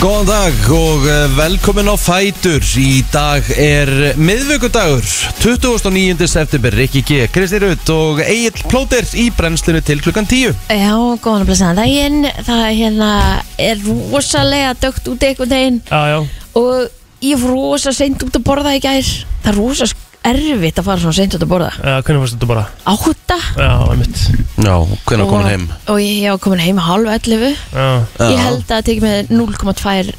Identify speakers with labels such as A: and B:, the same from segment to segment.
A: Góðan dag og eh, velkomin á Fætur. Í dag er miðvöggudagur 29. september. Rikki G, Kristi Rutt og Egil Plóter í brennslinu til klukkan 10
B: Já, góðan að blessa daginn. Það er hérna er rosalega dögt út einhvern veginn.
C: Já, já,
B: og ég fór rosa seint út að borða í gær. Það er rosa sk- erfitt að fara svona seint út að borða.
C: Uh, hvernig fórstu þetta bara?
B: Átta.
C: Já, einmitt.
A: Já, hvernig
B: og,
A: komin heim?
B: Og ég var komin heim hálf 11
C: Já,
B: Ég held að það tekið með 0,2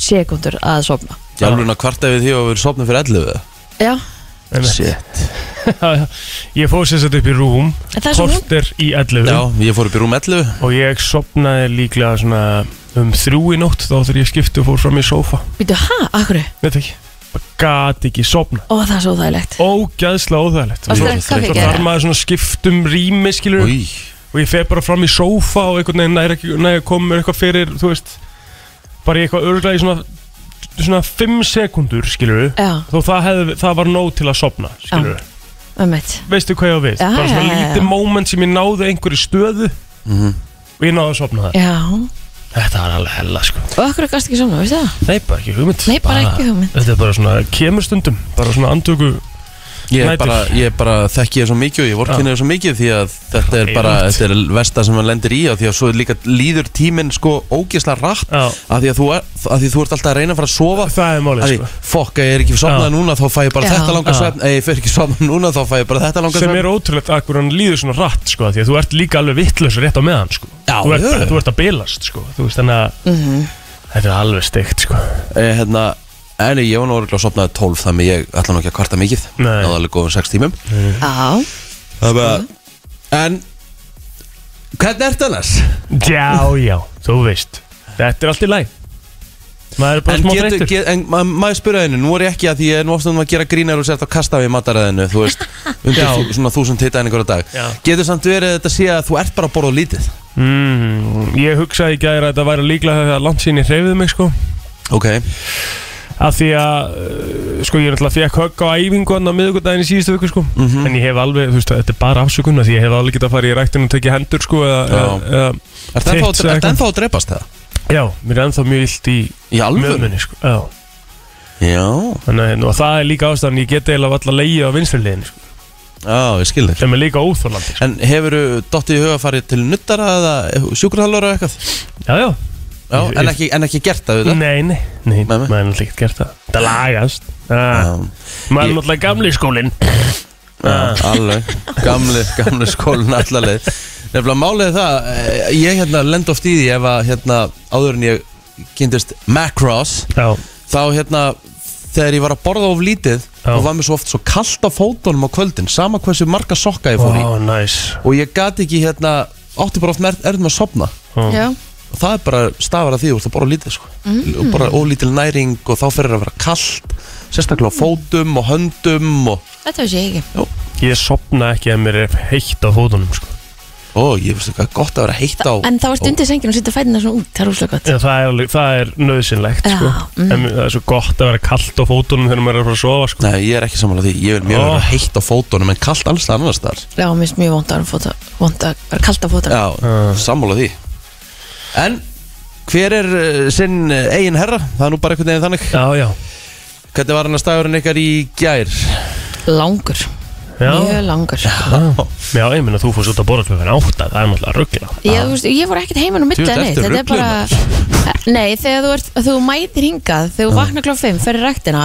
B: sekundur að sofna.
A: Jálfurinn að kvarta við því að við sopnum fyrir 11
B: Já,
C: einmitt.
A: Shit.
C: Já, já. Ég fór sér þetta upp í rúm
B: En það er svo
C: Korter í 11
A: Já, ég fór upp í rúm 11
C: Og ég sopnaði líklega svona um þrjú í nótt Þá þegar ég skipti og fór fram í sófa.
B: Býtu, ha, akkur
C: Veit ekki, gat ekki sopna
B: Ó, það er svo þægilegt
C: Ógæðslega óþægilegt.
B: Varstu
C: Svo-
B: að kaffi
C: Svo
B: gera?
C: þarf maður svona skiptum rými skilur
A: Új
C: Og ég fer bara fram í sófa og einhvern veginn næri ekki Næri að koma mér eitthvað fyrir, þú veist. Bara í eitthvað örglega í svona Svona 5 sekundur skilur
B: Já,
C: Þó það, hefði, það var nóg til að sopna skilur
B: um mitt
C: Veistu hvað ég á við?
B: Já,
C: Bara svona
B: já, já, já.
C: lítið moment sem ég náði einhverju stöðu
A: Mhm.
C: Og ég náði að sopna það
B: Já,
C: Þetta var alveg hella sko
B: og akkur er gast ekki svona, veistu það?
C: Nei, bara ekki hugmynd
B: Nei, bara ekki hugmynd.
C: Þetta er bara svona kemur stundum Bara svona andöku
A: Ég er bara, ég bara þekki ég svo mikið og ég vorkinni það svo mikið því að þetta er bara, þetta er versta sem hann lendir í og því að svo líka líður tíminn sko ógislega rætt að því að þú, að því þú ert alltaf að reyna að fara að sofa.
C: Það er
A: því,
C: sko.
A: Fokk, ég er ekki sofnað
C: Já.
A: núna þá fæ ég bara
B: Já.
A: þetta langa svefn. Eða ég fer ekki sofnað núna þá fæ ég bara þetta langa
C: Sem
A: svefn.
C: er ótrúlegt að hann líður svona rætt sko Því að þú ert líka alveg vittlaus rétt á meðan sko.
A: Já,
C: þú, ert, þú ert að bilast sko Þú veist þannig að
B: Mhm.
C: Þetta er alveg steikt sko.
A: Eh, hérna, En ég var nú orðið að sofnaði 12 þannig ég ætla nú ekki að kvarta mikið
C: Nei.
A: náðu alveg góðum 6 tímum
B: Já,
A: Það er bara En Hvernig ertu annars?
C: Já, já, þú veist Þetta er allt í læg Maður er bara
A: En,
C: smá
A: getur,
C: þreyttur
A: get, en ma maður spyrja henni, nú er ég ekki að því ég er nú ofta um að gera grínar og sért að kasta við mataræðinu, þú veist, undir
C: Já.
A: þú, svona þúsund hitta einhverja dag.
C: Já.
A: Getur samt verið að þetta sé að þú ert bara að borða of lítið?
C: mm, Ég hugsaði ekki að þetta væri líklega þegar langt sín ég hreyfði mig sko
A: Ok.
C: Að því að uh, sko ég er náttúrulega fekk högg á æfingu hann á miðugundaginn í síðustu viku sko
A: Mhm.
C: en ég hef alveg, þú veist, þetta er bara afsökun af því ég hef alveg getað að fara í ræktinu og tekið hendur sko eða, eða,
A: ertu
C: eitthvað.
A: ennþá að drepast það?
C: já, mér er ennþá mjög illt í
A: Í alvöru?
C: mjöðmunni sko já.
A: Já.
C: Þannig, að- það er líka ástæðan ég get eiginlega alltaf leiði á vinstri sko,
A: Já, ég skil þér.
C: sem er líka óþórlandi sko.
A: En hefur þú dottið í huga fara til nuttara eða sjúkurhallur eða eitthvað?
C: já, já,
A: Já, en ekki, en ekki gert það, auðvitað?
C: nei, nei, nei,
A: Nei, nei.
C: maður er náttúrulega ekki gert það. Það lagast. Ah. Maður er náttúrulega gamli skólinn.
A: Já, alveg, gamli, gamli skólinn allarleið Nefnilega málið er það, eh, ég hérna lend oft í því ef að hérna áður en ég kynntist Macross
C: já,
A: þá hérna þegar ég var að borða of lítið
C: Já.
A: þá var mér svo oft svo kallt á fótunum á kvöldin sama hversu marga sokka ég fór í.
C: Ó, næs.
A: Og ég gat ekki hérna átti bara oft erðum að sopna
B: já,
A: og það er bara stafar að því úr það borða lítið sko. og bara ólítil næring og þá fyrir að vera kallt sérstaklega á fótum og höndum og
B: þetta veist ég ekki
C: ég sopna ekki ef mér er heitt á fótunum sko
A: ó, ég veist ekki gott að vera heitt á
B: En þá er stundið senginu og setja fætina svona út, það er úslega gott
C: Já, það er, alveg- það er nöðsynlegt sko.
B: mm.
C: en það er svo gott að vera kallt á fótunum þegar maður er að fara að sofa sko.
A: Nei, ég er ekki samanlega því, ég vil mjög
C: Ó.
A: vera heitt á fótunum en kallt alls það annars þar
B: Já, mér finnst mjög vond að vera að kallt á fóta
A: Já,
C: Ah.
A: sammála því En hver er uh, sinn uh, eigin herra? Það er nú bara einhvern veginn þannig.
C: Já, já,
A: Hvernig var hann að stagurinn ykkar í gær?
B: Langur,
C: já.
B: mjög langur.
C: Já, já, ég minna þú fórst út að borða klukkan átta Það er náttúrulega ruggla
B: Ég, þú veist, ég fór ekkert heimann á neitt,
A: ertu
B: þetta er bara Nei, þegar þú, ert, þú mætir hingað þegar þú vaknar klokk 5, ferði ræktina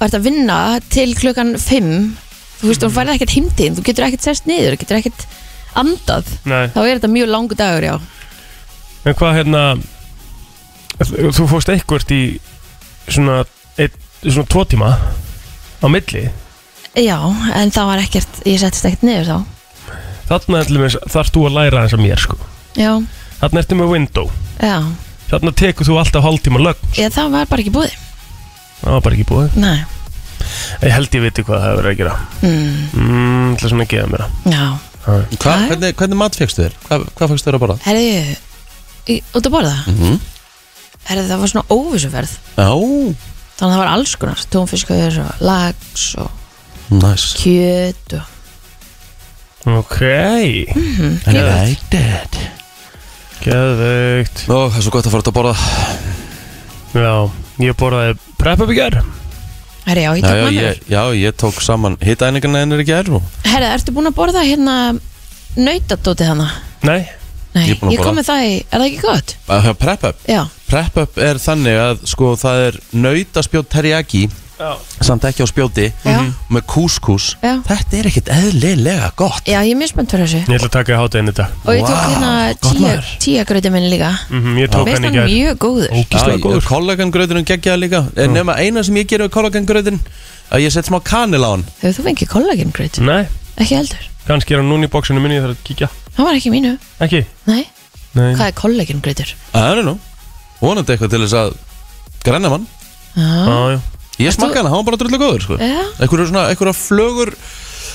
B: og ert að vinna til klukkan 5 þú veist, þú færði ekkert heimtíðin þú getur ekkert sest niður, getur ekkert andað,
C: Nei,
B: þá er þetta mjög langu dagur, já
C: en hvað hérna Þú fórst eitthvert í svona, ein, svona tvo tíma á milli?
B: Já, en það var ekkert, ég settist ekkert niður þá.
C: Þarna þarfst þú að læra þess að mér sko.
B: Já,
C: Þarna ertu með window.
B: Já,
C: Þarna tekur þú alltaf hálftíma lögn
B: ég, það var bara ekki búið.
C: Það var bara ekki búið?
B: Nei,
C: Ég held ég viti hvað það hefur verið að gera.
B: Mm,
C: mm, Það sem að geða mér
B: já.
A: Hva, hvernig, hvernig mat fegstu þér? Hvað, hvað fegstu þér að borða?
B: Herðu, í- út að borða?
A: Mm -hmm.
B: Herðu, það var svona óvissuferð.
A: Já,
B: Þannig að það var alls konar, tónfiskur og lags og
A: næs.
B: kjöt og
C: Ok,
B: Mhm.
A: I like that.
C: Geðveikt.
A: Ó, það er svo gott að fara út að borða.
C: Já, ég borðaði prep up í gær.
B: Herri, já, ég
A: Já,
B: tók
A: já,
B: með
A: ég,
B: mér
A: já, ég tók saman hitaðingarna ennur ekki er og
B: Herri, ertu búin að borða hérna nautadótið hana?
C: Nei,
B: Nei,
A: Ég
B: ég, kom með það í, er það ekki gott?
A: að prep up.
B: Já,
A: Prep up er þannig að sko það er nautaspjót teriyaki
C: já,
A: samt ekki á spjóti
B: Já.
A: með kúskús
B: Já.
A: Þetta er ekkert eðlilega gott.
B: Já, ég er mjög spennt fyrir þessu.
C: Ég ætla að taka í hátæðin þetta
B: Og ég tók
A: Vá,
B: hérna
A: gott
B: tíu,
A: maður.
B: tíagröði minni líka.
C: Mm Ég tók
B: Veist
C: hann í
B: hann
C: gær.
B: mjög góður.
C: Ógíslega góður.
A: Kollagangröðurinn geggjaði líka. En nema eina sem ég gerir við kollagangröðin að ég set smá kanil á hann.
B: Hefur þú fengið kollagengröð?
C: Nei,
B: Ekki heldur.
C: Kannski er hann núna í bóksinu minni þegar að kíkja
B: Það var ekki mínu.
C: Ekki?
B: Nei,
C: Nei.
B: Hvað er kollagengröður?
A: I don't know. Vonandi eitthvað til þess að græna mann.
B: Já,
C: Já, já.
A: Ég smakka hana, hann var bara drullu góður sko.
B: já.
A: Eitthvað svona, eitthvað flögur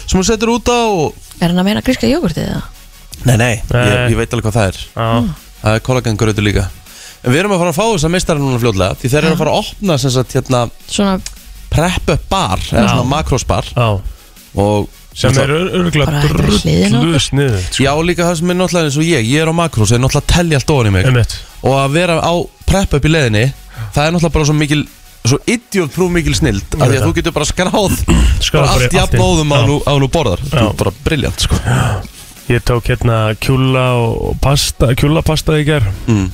A: sem hún setur út á og...
B: Er hann að meina gríska jógurtið það?
A: Nei, nei, Ég,
C: Nei.
A: ég veit alveg hvað það er.
C: Já,
A: Það er kollagangröður líka. En við erum að fara að fá þess að mistara núna fljótlega Því þeir eru að fara að opna sem sagt hérna
B: Svona
A: prep up bar eða
C: Já.
A: svona makros bar
C: já.
A: Og
C: Sem er örgulega drullu sniðu
A: Já, líka það sem er náttúrulega eins og ég Ég er á makros, ég er náttúrulega að tellja allt ofan í mig.
C: Emmett
A: og að vera á prep up í leiðinni það er náttúrulega bara svo mikil svo idiot prúf mikil snild af því
C: veit
A: að þú
C: það.
A: getur bara skráð
C: Skráð
A: bara
C: bara
A: allt
C: í
A: jafn
C: allt í-
A: óðum á
C: Já.
A: nú, á nú borðar. Þú er bara briljant sko.
C: Ég tók hérna kjúla og pasta, kjúlapasta í ger
A: mm.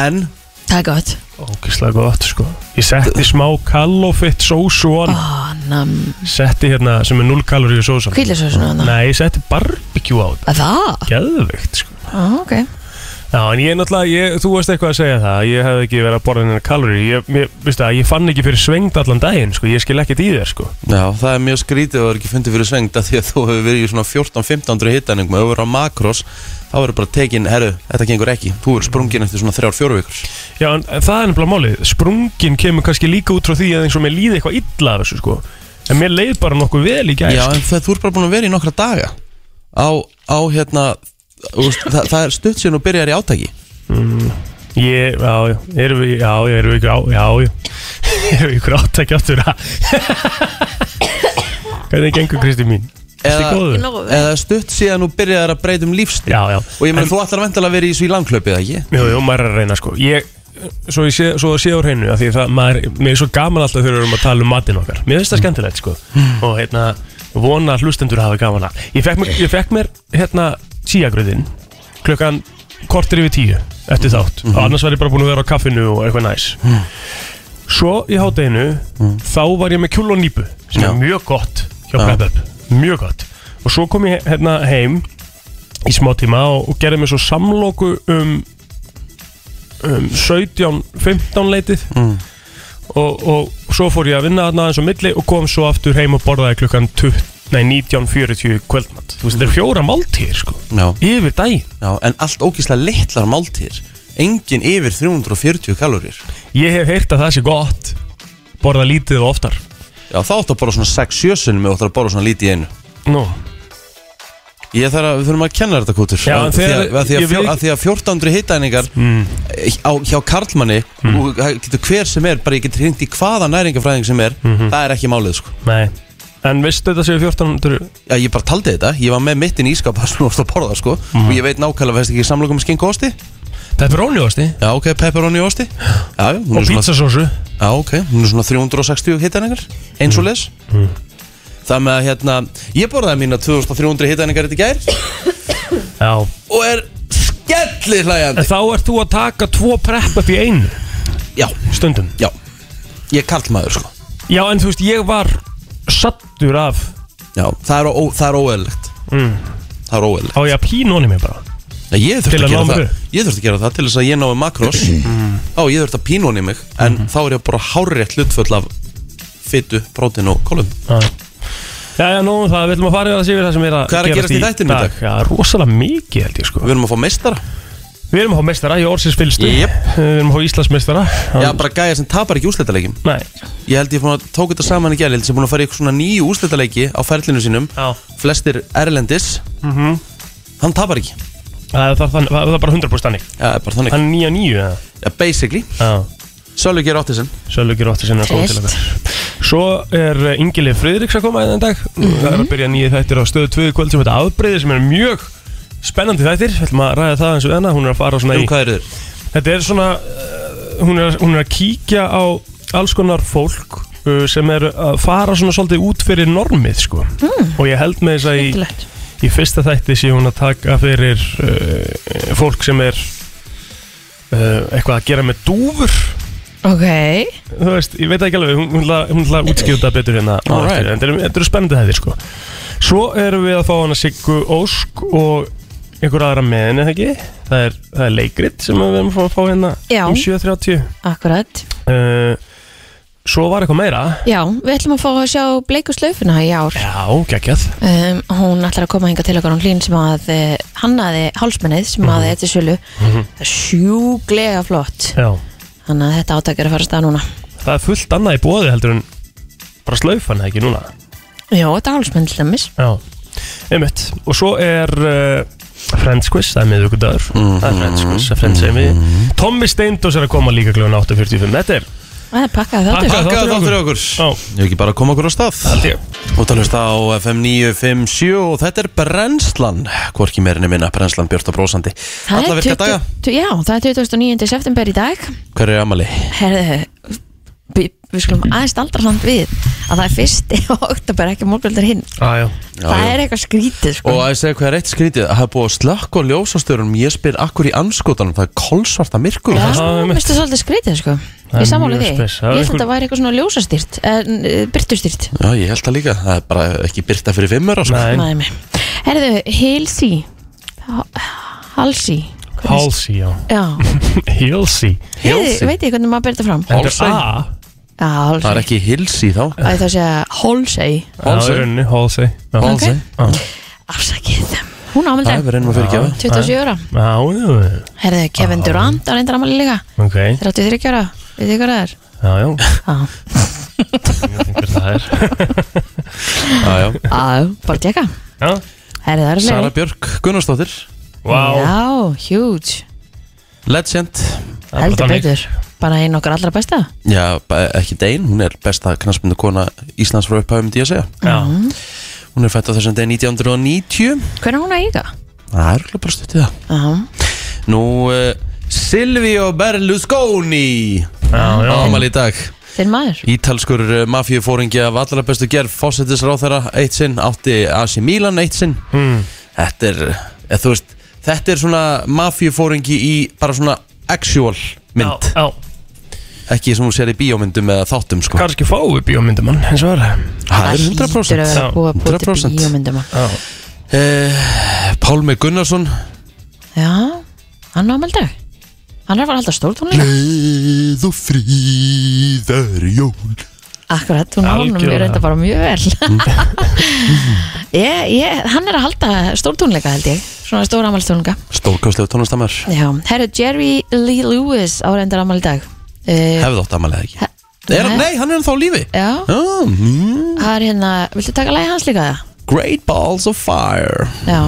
A: en
B: Það er gott.
C: Ógislega gott sko. Ég setti smá kallofitt sósu on
B: Ó, nam.
C: Setti hérna sem er 0 kaloríu sósa
B: Hvílisósuna hana
C: Nei, ég setti barbecue á
B: Að Það?
C: Geðveikt sko.
B: Ó, ok
C: Já, en ég er náttúrulega, ég, þú veist eitthvað að segja það Ég hef ekki verið að borða hennar kaloríu Ég, mér, veistu það, ég fann ekki fyrir svengd allan daginn sko. Ég skil ekkert í þér sko.
A: Já, það er mjög skrítið og það er ekki fundið fyrir svengd því að þú hefur verið í svona 14-1500 hittaningum og þú verður á makros þá verður bara tekin, herru, þetta gengur ekki. Þú verður sprungin eftir svona 3-4 vikur.
C: Já, en en það er nefnilega málið. Sprungin kemur kannski líka út frá því að eins og mér líði eitthvað
A: já, en það, það, það er stutt síðan og byrjar í átaki.
C: Ég, já, já, erum við, já, erum við ykkur á, já, já. Erum við ykkur átækja áttur Hvernig gengur Kristi mín?
A: Eða- eða stutt síðan og byrjar að breyta um lífstíl.
C: Já, já.
A: Og ég meina þú ætlar að vera í svo í langklöpið, ekki?
C: Jú, jú, maður er að reyna sko. Ég, svo ég sé, svo að sé á hreinu af Því það, maður, mér er svo gaman alltaf þegar við erum að tala um matinn okkar. Mér finnst það skemmtilegt sko. Og hérna, vona að hlustendur hafa gaman að. Ég fekk mér, ég fekk mér hérna síagröðin Klukkan kortir yfir tíu Eftir þátt. Og annars var ég bara búin að vera á kaffinu og eitthvað næs. Svo í hátteginu Þá var ég með kjúl og nýpu Sem er mjög gott hjá
A: Já.
C: Prep Up Mjög gott. Og svo kom ég hérna heim í smá tíma og, og gerði mér svo samloku um, um 17-15 leitið.
A: Mm.
C: og, og svo fór ég að vinna þarna eins og milli og kom svo aftur heim og borðaði klukkan 20, nei, 19.40 kvöldmatt þú veist þetta er fjóra máltíðir sko.
A: Já,
C: yfir daginn.
A: Já, en allt ógíslega litlar máltíðir. Engin yfir 340 kalorir
C: ég hef heyrt að það sé gott. Borða lítið og oftar.
A: Já, þá áttu að borða svona 6-7 sinni með áttu að borða svona lítið í einu.
C: Nú,
A: Ég þarf að, við þurfum að kenna þetta kútur.
C: Já, en
A: Af því að,
C: þegar-
A: að, því að,
C: ég
A: fjó,
C: veit-
A: að því að 1400 hittæningar
C: mm,
A: á, hjá Karlmanni og það getur hver sem er, bara ég getur hringt í hvaða næringafræðing sem er það er ekki málið sko.
C: Nei en veistu þetta séu 1400
A: Já, ég bara taldi þetta, ég var með mitt inn í ískap það sem þú varst að borða sko. Og ég veit nákvæmlega, veist ekki samlokum með skinku og osti
C: pepperoni osti
A: Já, ok, pepperoni og osti Já, já, hún
C: og
A: er svona,
C: pizzasósu?
A: Já, ok, hún er svona 360 hittæningar eins og les. Það með að hérna, ég borðaði mína 2300 hittæningar þetta í gær.
C: Já.
A: Og er skellir hlæjandi
C: en þá ert þú að taka tvo prep upp í einu?
A: Já,
C: stundum?
A: Já, ég er karlmaður sko.
C: Já en þú veist ég var sattur af.
A: Já, það er, ó, það er óeðlegt
C: mm,
A: Það er óeðlegt
C: á ég að pínóni mig bara?
A: Nei, Ég þurfti
C: Til
A: að,
C: að
A: gera
C: ná mér
A: það Ég þurfti að gera það til þess að ég nái makros. Þá ég þurfti að pínóni mig En þá er ég bara hárétt hlutföll af Fytu, prótin og kolum.
C: Já, já, nú það, við ætlum að fara í það yfir það sem er að
A: Hvað er að gerast í þættinum í dag?
C: Já, rosalega mikið held ég sko.
A: Við erum að fá meistara
C: Við erum að fá meistara í orðsins fylstu
A: Jep.
C: Við erum að fá Íslandsmeistara.
A: Já, bara gæja sem tapar ekki úrslitaleikjum.
C: Nei,
A: Ég held ég að tók þetta saman í gæli sem búin að fara í eitthvað svona nýju úrslitaleiki Á ferlinu sínum.
C: Já.
A: Flestir erlendis.
C: Mm
A: Hann tapar ekki.
C: Það er, það, það, það er bara 100% þannig.
A: Já, bara þannig.
C: Hann er nýja nýju eða?
A: Já, basically.
C: Já.
A: Sölvi ger átti sinn
C: Sölvi átti sinna að koma til okkar Svo er Ingili Friðriks að koma einn dag. Það er að byrja nýju þættir á stöðu 2 kvöld sem þetta afbreyði sem er mjög spennandi þættir Við ætlum að ræða það eins og enna Hún er að fara svona
A: Um
C: í
A: hvað er þér?
C: Þetta er svona uh, hún er, hún er að kíkja á alls konar fólk uh, sem er að fara svona svolítið út fyrir normið sko.
B: Mm.
C: og ég held með þess að í, í fyrsta þætti sé hún að taka fyrir uh, fólk sem er uh, eitthvað að gera með dúfur.
B: Ok,
C: þú veist, ég veit ekki alveg, hún, hún, ætla- hún ætla að útskýra þetta betur hérna. En þetta eru- þetta eru spennandi hæðir sko. Svo erum við að fá hana Siggu Ósk og einhver aðra með henni, eða ekki? Það er, það er leikrit sem við erum að fá, fá hérna
B: Já.
C: um 7.30
B: akkurat.
C: Uh, Svo var eitthvað meira.
B: Já, við ætlum að fá að sjá bleiku slaufuna í ár.
C: Já, geggjað.
B: Um, Hún ætlar að koma hinga til okkar hún hlín sem að uh, hannaði hálsmennið sem
C: Mhm.
B: að þetta sölu. Það er sjúglega flott.
C: Já,
B: Þannig að þetta átak er að fara að stað núna.
C: Það er fullt annað í bóði heldur en bara slaufan, eða ekki núna?
B: Já, þetta er hálsmenn til dæmis.
C: Já, einmitt. Og svo er uh, Friends Quiz, það er miðvíkudagur Það er Friends Quiz, það er Friends Emi Tommy Steindós er að koma líka kljóðan 8.45 Þetta er,
B: Það er pakkað þáttur.
C: Pakkað. Þáttur
A: að
C: okkur.
A: þáttur okkur.
C: já,
A: Ég hef ekki bara að koma okkur á stað.
C: Held ég.
A: Og talast á FM 957 og þetta er Brennslan. Hvorki meirinni minna, Brennslan Björn og Brósandi
B: Það
A: Alla
B: er
A: virka
B: 20
A: daga.
B: Já, það er 29. september í dag.
A: Hver er amali?
B: Herðu Við skulum aðeins aldra samt við að það er fyrsti oktober ekki morgunlega hinn.
C: Ah, já.
B: Það er eitthvað skrítið sko.
A: Og að ég segja hvað er eitt skrítið? Það er búið að slökk og ljósastörunum Ég spyr akkur í anskotanum Það er kolsvarta myrkur.
B: Já,
C: það er
B: svolítið skrítið sko. Ég samála því.
C: spes.
B: Ég held að það væri eitthvað svona ljósastýrt en, uh, Byrtustýrt
A: Já, ég held það líka. Það er bara ekki byrta fyrir fimmur sko.
B: Herðu, Hilsi Halsi
C: Halsey, já.
B: Já, Heiði, veit ég hvernig maður byrta fram? Já, Halsi
A: Það er ekki hilsi þá?
B: Það er það að
C: í rauninni, Halsey Já.
A: Halsey.
C: Já.
B: Afsakið Hún
A: Það
B: ámaldið
A: er verið ennum að fyrir gefa
B: 27 ára.
C: Já, já,
B: Herðu, Kevin Durant á reyndar ámaldið líka.
C: Ok.
B: 33 ára, veit þið hvað það er?
C: Já, já,
B: Já,
C: ég veit hver það er
A: Já, já
B: Já, bara tjekka
C: Já,
B: Herðu, það er
A: Sara
B: fleiri
A: Björk Gunnarsdóttir.
C: Vá.
B: Já, huge.
A: Legend.
C: Það er bara
B: Heldur
C: þannig.
B: betur Bara einn okkar allra besta?
A: Já, ekki Dein Hún er besta knaspindu kona Íslands frá upphæfum því að segja.
C: Já,
A: Hún er fætt á þessum degi 1990
B: Hvernig er hún að eiga?
A: Það er örugglega bara stuttið það.
B: Já,
A: Nú, uh, Silvio Berlusconi.
C: Já, já.
A: Ámal í dag.
B: Þinn maður.
A: Ítalskur uh, mafíufóringi af allra bestu gerð Fósettisráþara eitt sinn Átti AC Milan eitt sinn.
C: Hmm.
A: Þetta er, eða, þú veist Þetta er svona mafíufóringi í bara svona actual mynd.
C: Já, já.
A: Ekki sem þú sér í bíómyndum eða þáttum sko.
C: Kannski fáum við bíómyndum hann eins og það
A: Það er
B: hlýtur
A: 100%
B: að vera
C: Já,
B: búið að búið til
A: 100%.
B: bíómyndum.
C: Já,
A: eh, Pálmi Gunnarsson.
B: Já, hann á ámaldag Hann er að fara að halda stórtónleika
A: Gleð og fríðar jól.
B: Akkurat, hún
C: Algjörlega.
B: er þetta bara mjög vel. Ég, ég, Hann er að halda stórtónleika held ég. Svona stóra ámaldstónleika
A: Stórkástlegu tónlistamær
B: Já, herru Jerry Lee Lewis árendar ámal í dag. uh,
A: Hefði átt amalið ekki
B: He-
A: er,
B: Nei.
A: Nei, hann er þá á lífi
B: Já,
A: oh, mm,
B: það er hérna Viltu taka lagi hans líka það?
A: Great Balls of Fire
B: Já,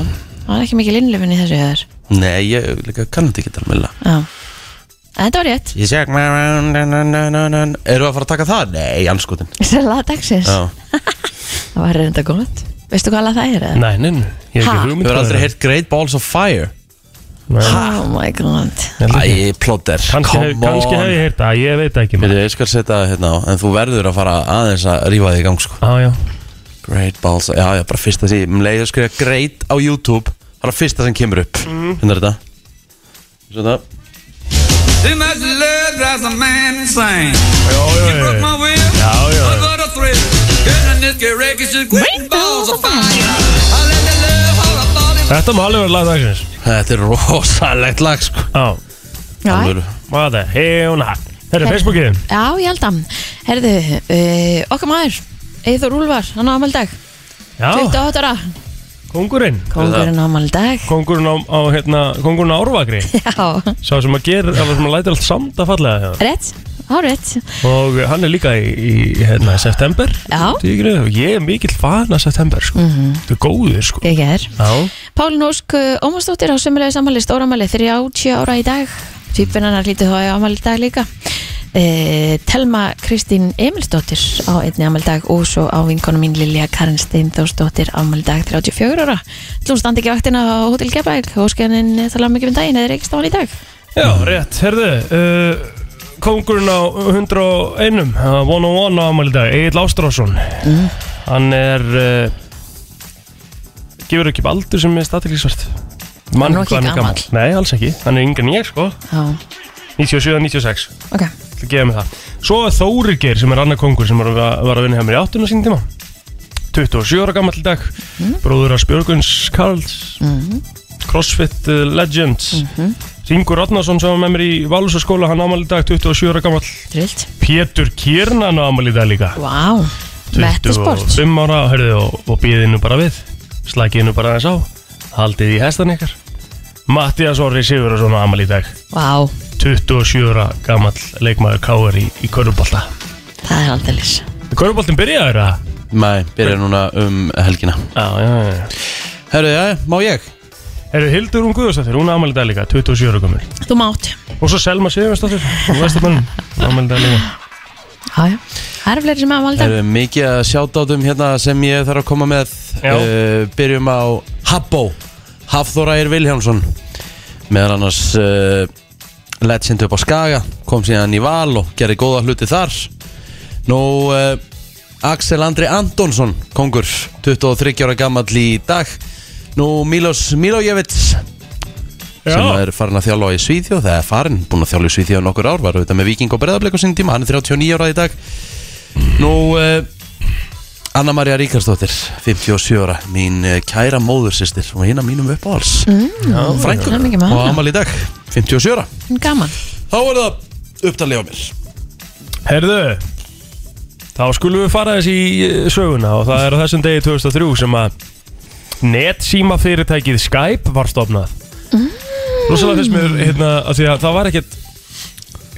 B: það er ekki mikið linnlefin í þessu hér
A: Nei, ég líka kannandi ekki alveg
B: Já, en þetta var rétt
A: Ég Erum við að fara að taka það? Nei, anskotin
B: Sela dagsins,
A: Já
B: það var reynda gott Veistu hvað alveg það er? eða?
C: nei, nei, nei, ég hef
B: Ha?
C: ekki hugmynd
A: Hefur aldrei
C: er.
A: heyrt Great Balls of Fire?
B: Oh my god.
A: Æ, plóter
C: Kannski hef ég heyrt það, ég veit ekki maður.
A: Ég skal setja það hérna á En þú verður að fara aðeins að rífa þig í gang sko.
C: Já, já.
A: Great Balls. Já, já, bara fyrsta því Um leið að skrifa Great á YouTube. Það er að fyrsta sem kemur upp. Hérna er þetta? Svona
D: Too much love drives a man insane.
C: Já, já,
D: You broke
C: já
D: my will.
C: Já, já,
D: I got a thrill. Getting this get wrecked, it's just great balls of fire. I let the love
C: Þetta má alveg vera lag dagsins.
A: Þetta er rosalegt lag sko.
C: Já,
B: Já,
A: Alvöru.
C: hvað er það? Hjóna Þetta er. Facebookið
B: já ég held að. Herðu, uh, okkar maður Eithor Úlfar, hann á ámaldag
C: Já,
B: 28 ára,
C: kongurinn
B: kongurinn á ámaldag
C: Kongurinn á, á hérna, kongurinn á Árvagri
B: Já,
C: Sá sem að gera, alveg sem að læta allt samt að fallega hérna.
B: rétt, rétt
C: Og hann er líka í, í hérna, september
B: Já.
C: Tígri, og ég er mikill fan af september sko.
B: Mhm.
C: Þetta er góður sko.
B: Ekki er.
C: Já,
B: Pálin Ósk Ómarsdóttir á sömulegi sammali stóramali 30 ára í dag. Týpun hennar lítið þá á amali í dag líka. Uh, Telma Kristín Emilsdóttir á einni amali dag og svo á vinkonu mín Lilja Karin Steindórsdóttir amali í dag 34 ára. Þú standi ekki vaktina á Hotel Keflæk og skjænin tala mikið um daginn eða reykist á hann í dag?
C: Já rétt, herðu uh, kongurinn á 101 uh, 101 á ámæli dag Egil Ástrásson Hann er uh, Gefur ekki upp aldur sem er statilísvart
B: Hann er ekki gamall.
C: Nei, alls ekki, hann er yngri en ég sko.
B: Já,
C: 97-96
B: ok.
C: Það gefa mig það. Svo er Þóri Geir sem er annar kongur sem var, að- var að vinna hjá mér í áttuna sín tíma. 27 ára gammal í dag. Bróður af Spjörguns Karls. Crossfit uh, Legends Ringur Rodnarsson sem var með mér í Válusaskóla hann ámæli í dag 27 ára gammal
B: Trillt.
C: Pétur Kiernan á ámæli í dag líka.
B: Vá, mettisport
C: 25 ára hörðu, og, og býðið nú bara við. Slækið nú bara aðeins á. Haldið í hestan ykkar. Mattias Orri Sigurðarsson á ámæli í dag.
B: Vá,
C: 27 ára gammal leikmaður K.R. í, í Körubolta
B: það er aldeilis.
C: Köruboltin byrjaður að
A: Nei, byrja núna um helgina.
C: Já, já, já.
A: Herru, já, má ég?
C: Eru Hildur hún Guðarsdóttir, hún ámæli dag líka 27 ára gömul.
B: Þú mátt.
C: Og svo Selma Sigurðarsdóttir Hún veist að mann ámæli dag líka.
B: Já, já. Það eru fleiri sem hafa valda
A: Herru, mikið að sjátátum hérna sem ég þarf að koma með. Uh, Byrjum á Habbo Hafþóra Eir Vilhjámsson Meðal annars uh, Legend upp á Skaga Kom síðan í val og gerði góða hluti þar. Nú uh, Axel Andri Antonsson Kongur 23 ára gammal í dag Nú Milos Milojevits sem er farin að þjálfa í Svíþjóð það er farin, búin að þjálfa í Svíþjóð nokkur ár var auðvitað með Viking og Breðablik á sinni tíma hann er 39 ára í dag. Nú uh, Anna-Maria Ríkarsdóttir 57 ára, mín uh, kæra móðursistir og hérna mínum uppáhals mm, frængur
B: er mikið með
A: og
B: hana.
A: Amal í dag 57 ára,
B: Gaman.
A: Þá er það upptalið á mér.
C: Herðu Þá skulum við fara þessi í eh, söguna Og það er á þessum degi 2003 sem að Netsíma fyrirtækið Skype var stofnað. Mm. Rosalega finnst mér hérna, að því að það var ekkert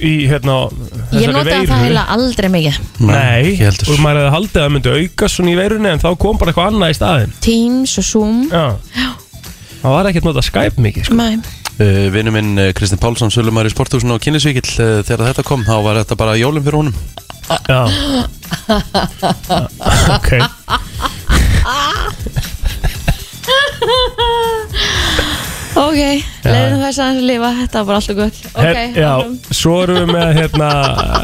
C: í hérna
B: Ég
C: þessari
B: notaði
C: veiru.
B: það heila aldrei mikið.
C: Nei,
A: ekki heldur.
C: og maður hefði haldið að það myndi aukast svona í veirunni en þá kom bara eitthvað annað í staðinn.
B: Teams og Zoom.
C: Já. Það var ekkert notað Skype mikið sko.
B: Nei,
A: uh, vinnu minn uh, Kristinn Pálsson Sölumar í sporthúsinu og kynnisvíkill uh, þegar þetta kom, þá var þetta bara jólum fyrir honum.
C: Já. Ok
B: ok, leiðum þess aðeins að lifa. Þetta var bara alltaf gott. Ok,
C: Her, já,
B: áfram.
C: svo erum við með hérna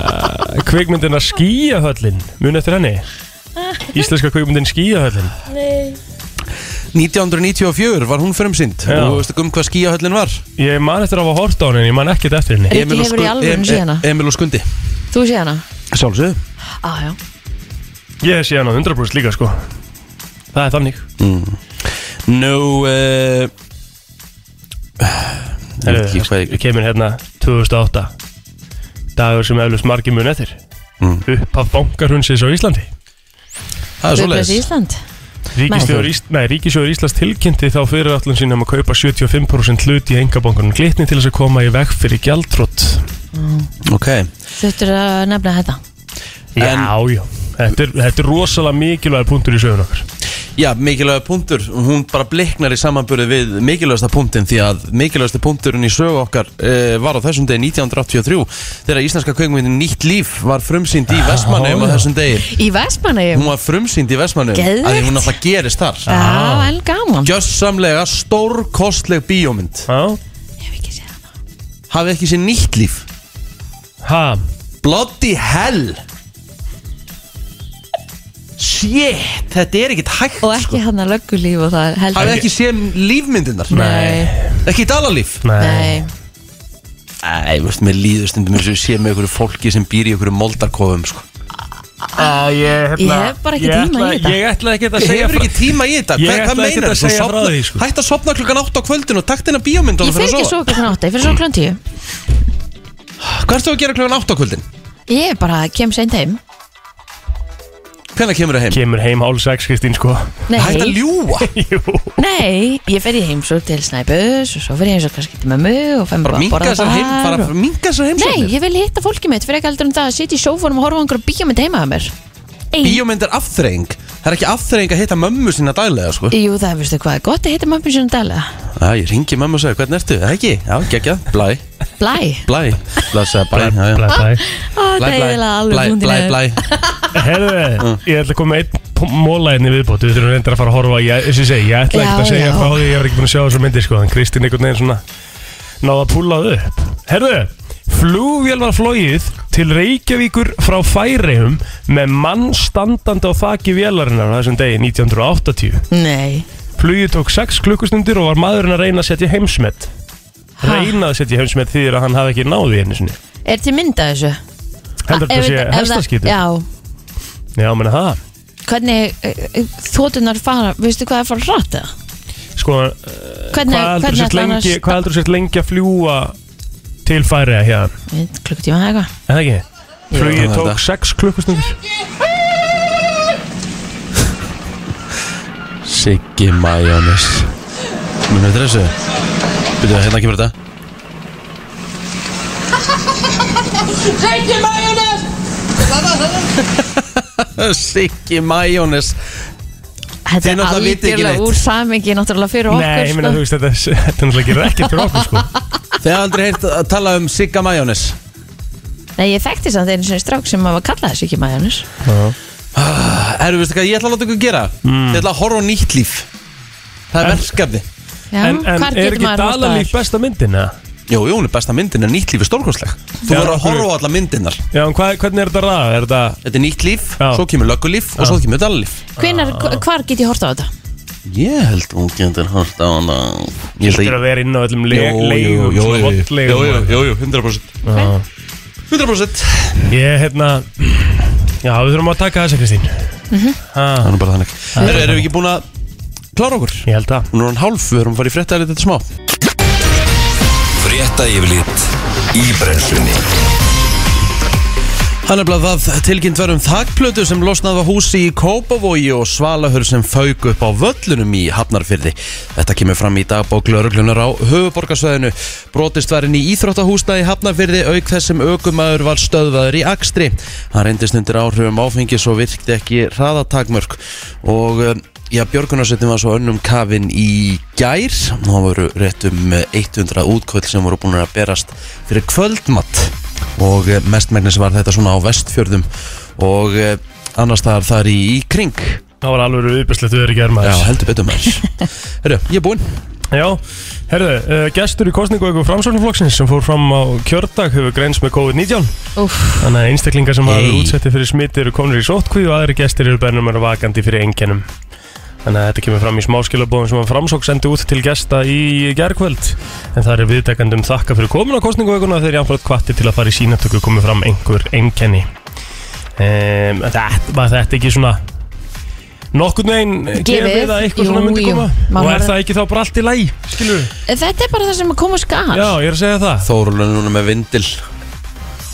C: kvikmyndina Skíahöllin mun eftir henni? Íslenska kvikmyndin Skíahöllin
A: 1994 var hún frumsýnd.
C: Já.
A: og veistu um hvað skíahöllin var?
C: Ég man eftir að hafa hort á henni en ég man ekkert eftir henni.
B: Rikki
A: Emil og
B: hefur í
A: Sku-
B: alvörunni
A: Em-
B: séð hana?
A: Emil og Skundi.
B: Þú sé hana?
A: Sjálfsögðu.
B: Á, já.
C: Ég sé hana 100% líka sko. Það er þannig
A: Nú uh, Ég veit ekki hvað
C: Ég kemur hérna 2008 Dagur sem eflust margir mun eftir.
A: Mm.
C: Upphaf bankarhunsis á Íslandi.
A: Það er svo
B: Guðbless Ísland.
C: Ríkisjóður Ís, nei, Ríkisjóður Íslands tilkynnti þá fyrir allum sínum að kaupa 75% hlut í engabankunum glitni til þess að koma í veg fyrir gjaldtrótt
A: Ok.
B: Þurftur að nefna þetta?
C: Já, já. Þetta er, þetta er rosalega mikilvæg punktur í sögun okkar
A: Já, mikilvæga punktur. Hún bara bliknar í samanburði við mikilvægasta punktin Því að mikilvægasta punkturinn í sögu okkar uh, Var á þessum degi 1983 Þegar íslenska kveikmyndin Nýtt líf Var frumsýnd í Vestmanneum á þessum degi.
B: Í Vestmanneum
A: Hún var frumsýnd í Vestmanneum
B: Geðveikt.
A: að Því hún alltaf gerist þar.
B: Já, en gaman.
A: Gjössamlega stórkostleg bíómynd.
C: Já.
B: Ég hef ekki séð hana.
A: Hafið ekki sér nýtt líf?
C: Ha,
A: Bloody hell Shit, þetta er ekkert hægt
B: Og ekki hann að löggulíf og það heldur
A: Hafið ekki. séð lífmyndirnar?
B: Nei,
A: Ekki dalalíf?
C: Nei,
B: nei.
A: Æ, veist, mér líður stundum eins og ég sé með einhverju fólki sem býr í einhverju moldarkofum sko.
C: Uh, ég,
B: Ég hef bara ekki
C: ég
B: tíma í
C: ætla-
B: þetta.
C: Ég ætla ekki að
A: Ég
C: segja
A: hefur ekki tíma í þetta,
C: Ég
A: hvað, hvað
C: ætla ekkert
A: meinar
C: að segja frá því, sko.
A: Hætt að sopna klukkan 8 á kvöldin og takt inn að bíómynd
B: Ég fer ekki svo klukkan átta, ég fer svo klukkan tíu.
A: Hvað ertu að gera klukkan 8 á kvöldin?
B: Ég bara kem seint heim
A: Hvenær kemur það heim?
C: Kemur heim hálf sex, Kristín, sko.
B: Nei,
A: Hætt að ljúa
C: Jú.
B: Nei, ég fer í heimsók til Snæbus og svo fer ég heimsók kannski til mömmu og fem
A: Bara
B: bara að
A: minka
B: borða
A: þessar heim, bara
B: þar og...
A: minka þessar
B: Nei,
A: heimsóknir
B: ég vil hitta fólkið mitt fyrir ekki aldrei um það að sitja í sófónum og horfa á einhverju bíómynd heima að mér. Ein.
A: Bíómynd er afþreying Það er ekki afþreying að hitta mömmu sína daglega sko.
B: Jú, það veistu hvað er gott að hitta mömmu sinni daglega.
A: Já, ég ringi mömmu og segi, hvernig ertu? Það ekki? Já, geggja, blæ,
B: Blæ?
A: Blæ. Blæ.
C: Blæ, blæ
A: Blæ,
B: það er
A: blæ,
B: eiginlega alveg
A: blæ,
B: búin
A: blæ,
B: til
A: blæ.
C: Herðu, ég ætla að koma með einn móla inn í viðbót. Við þurfum reyndar að fara að horfa Ég, ætla ekkert að segja frá því Ég var ekki búin að sjá þessu myndir sko. En Kristín einhvern veginn svona Náða að púla það upp. Herðu, Flugvél var flóið til Reykjavíkur frá Færeum með mann standandi á þaki vélarinnar á þessum degi 1980
B: Nei
C: Flugið tók 6 klukkustundir og var maðurinn að reyna að setja heimsmet
B: Ha?
C: Reyna að setja heimsmet því að hann hafi ekki náði henni sinni
B: Er til mynda þessu?
C: Heldur þetta sé hestaskýtur?
B: Já,
C: Já, menna það
B: hvernig þótunar fara, veistu hvað er fara rætt eða?
C: Sko,
B: Hvernig,
C: hvað heldur
B: hvernig
C: sért lengi, lengi að fljúa til Færeja hérna?
B: Klukkutíma eða eitthvað
C: Er það ekki? Flugið
A: er
C: tók
A: þetta.
C: 6 klukkustundir
A: Siggi Majónis Munu þetta þessu? Byrjuðu, hérna kemur þetta Siggi Majónis
B: Þetta
A: Þið
B: er
A: náttúrulega vitið ekki
B: algjörlega úr samingi náttúrulega fyrir okkur
C: Nei, ég meina
B: sko.
C: þú veist þetta Þetta er náttúrulega ekki fyrir okkur sko
A: Þið hafði aldrei heyrt að tala um Sigga Majónis
B: Nei, ég þekkti samt einu svona strák sem maður kallaði þessu ekki maðurnis
A: Herru, veistu hvað, ég ætla að láta ykkur gera? Ég ætla að horfa á nýtt líf. Það er
C: En-
A: verkefni.
B: Já,
C: En, en
B: hvar
C: er
B: getur
C: ekki
B: maður horft á
C: Dalalíf
B: þær?
C: besta myndin, eða?
A: Jú, jú, hún er besta myndin en nýtt líf er stórkostleg Þú
C: Já,
A: verður að horfa á alla myndinar
C: Já, en hvað, hvernig er þetta ræða? Er þetta...
A: Þetta er nýtt líf,
C: Já.
A: svo kemur löggulíf og svo kemur dalalíf.
B: Hvenær, hvar get ég hort á þetta?
A: Ég held hún getur hort á hana. Ég
C: Þetta er að vera inn á öllum le
A: Jú, jú,
C: leigum
A: jú,
C: svona
A: jú,
C: hotleigum
A: jú, jú, jú, 100%
C: Já.
A: 100%
C: Ég, hérna Já, við þurfum að taka þessa, Kristín
B: Mhm.
C: Ha,
A: Það er nú bara þannig. Herru, erum við ekki búin að klára okkur?
C: Ég held að
A: Nú er hann hálf, við erum að fara í fréttaðið þetta smá.
E: Frétta yfirlit í brennslunni
A: Hann er blað það tilkynnt verðum þakplötu sem losnaði á húsi í Kópavogi og svalahur sem fauk upp á völlunum í Hafnarfyrði. Þetta kemur fram í dagbók lauruglunar á höfuborgarsvæðinu. Brotist var inn í íþróttahúsna í Hafnarfyrði auk þess sem aukumæður var stöðvaður í Akstri. Hann reyndist undir áhrifum áfengis og virkti ekki hraðatakmörk og eh, Já, Björgunarsveitin var svo önnum kafin í gær og það voru rétt um 100 útkvöld sem voru búin að berast fyrir kvöldmatt og eh, mestmægnis var þetta svona á vestfjörðum. Og eh, annars staðar þar í, í kring.
C: Það var alveg viðbjörnslegt við erum ekki
A: Já,
C: maður
A: heldur betur maður. Herru, ég er búinn.
C: Já, herðu, uh, gestur í kostningu ykkur framsóknarflokksins sem fór fram á kjördag hefur greins með COVID-19
B: Úf,
C: Þannig að einstaklingar sem
A: Hey.
C: verið útsetti fyrir smitti eru komnir í sótkví og aðri gestir eru bennum að vakandi fyrir engjannum Þannig að þetta kemur fram í smáskilabóðum sem að framsók sendi út til gesta í gerkvöld En það er viðtekandum þakka fyrir komin á kostninguveikuna þegar ég anfært kvatti til að fara í sínatöku komið fram einhver enkenni um, Þetta var þetta ekki svona nokkurn veginn
B: Gefið.
C: að eitthvað
B: Jú,
C: svona myndi
B: jú.
C: koma
B: Maður
C: Og er það ekki þá bara allt í læg, skilur við?
B: þetta er bara það sem koma skar
C: Já, ég er að segja það.
A: Þórulun núna með vindil.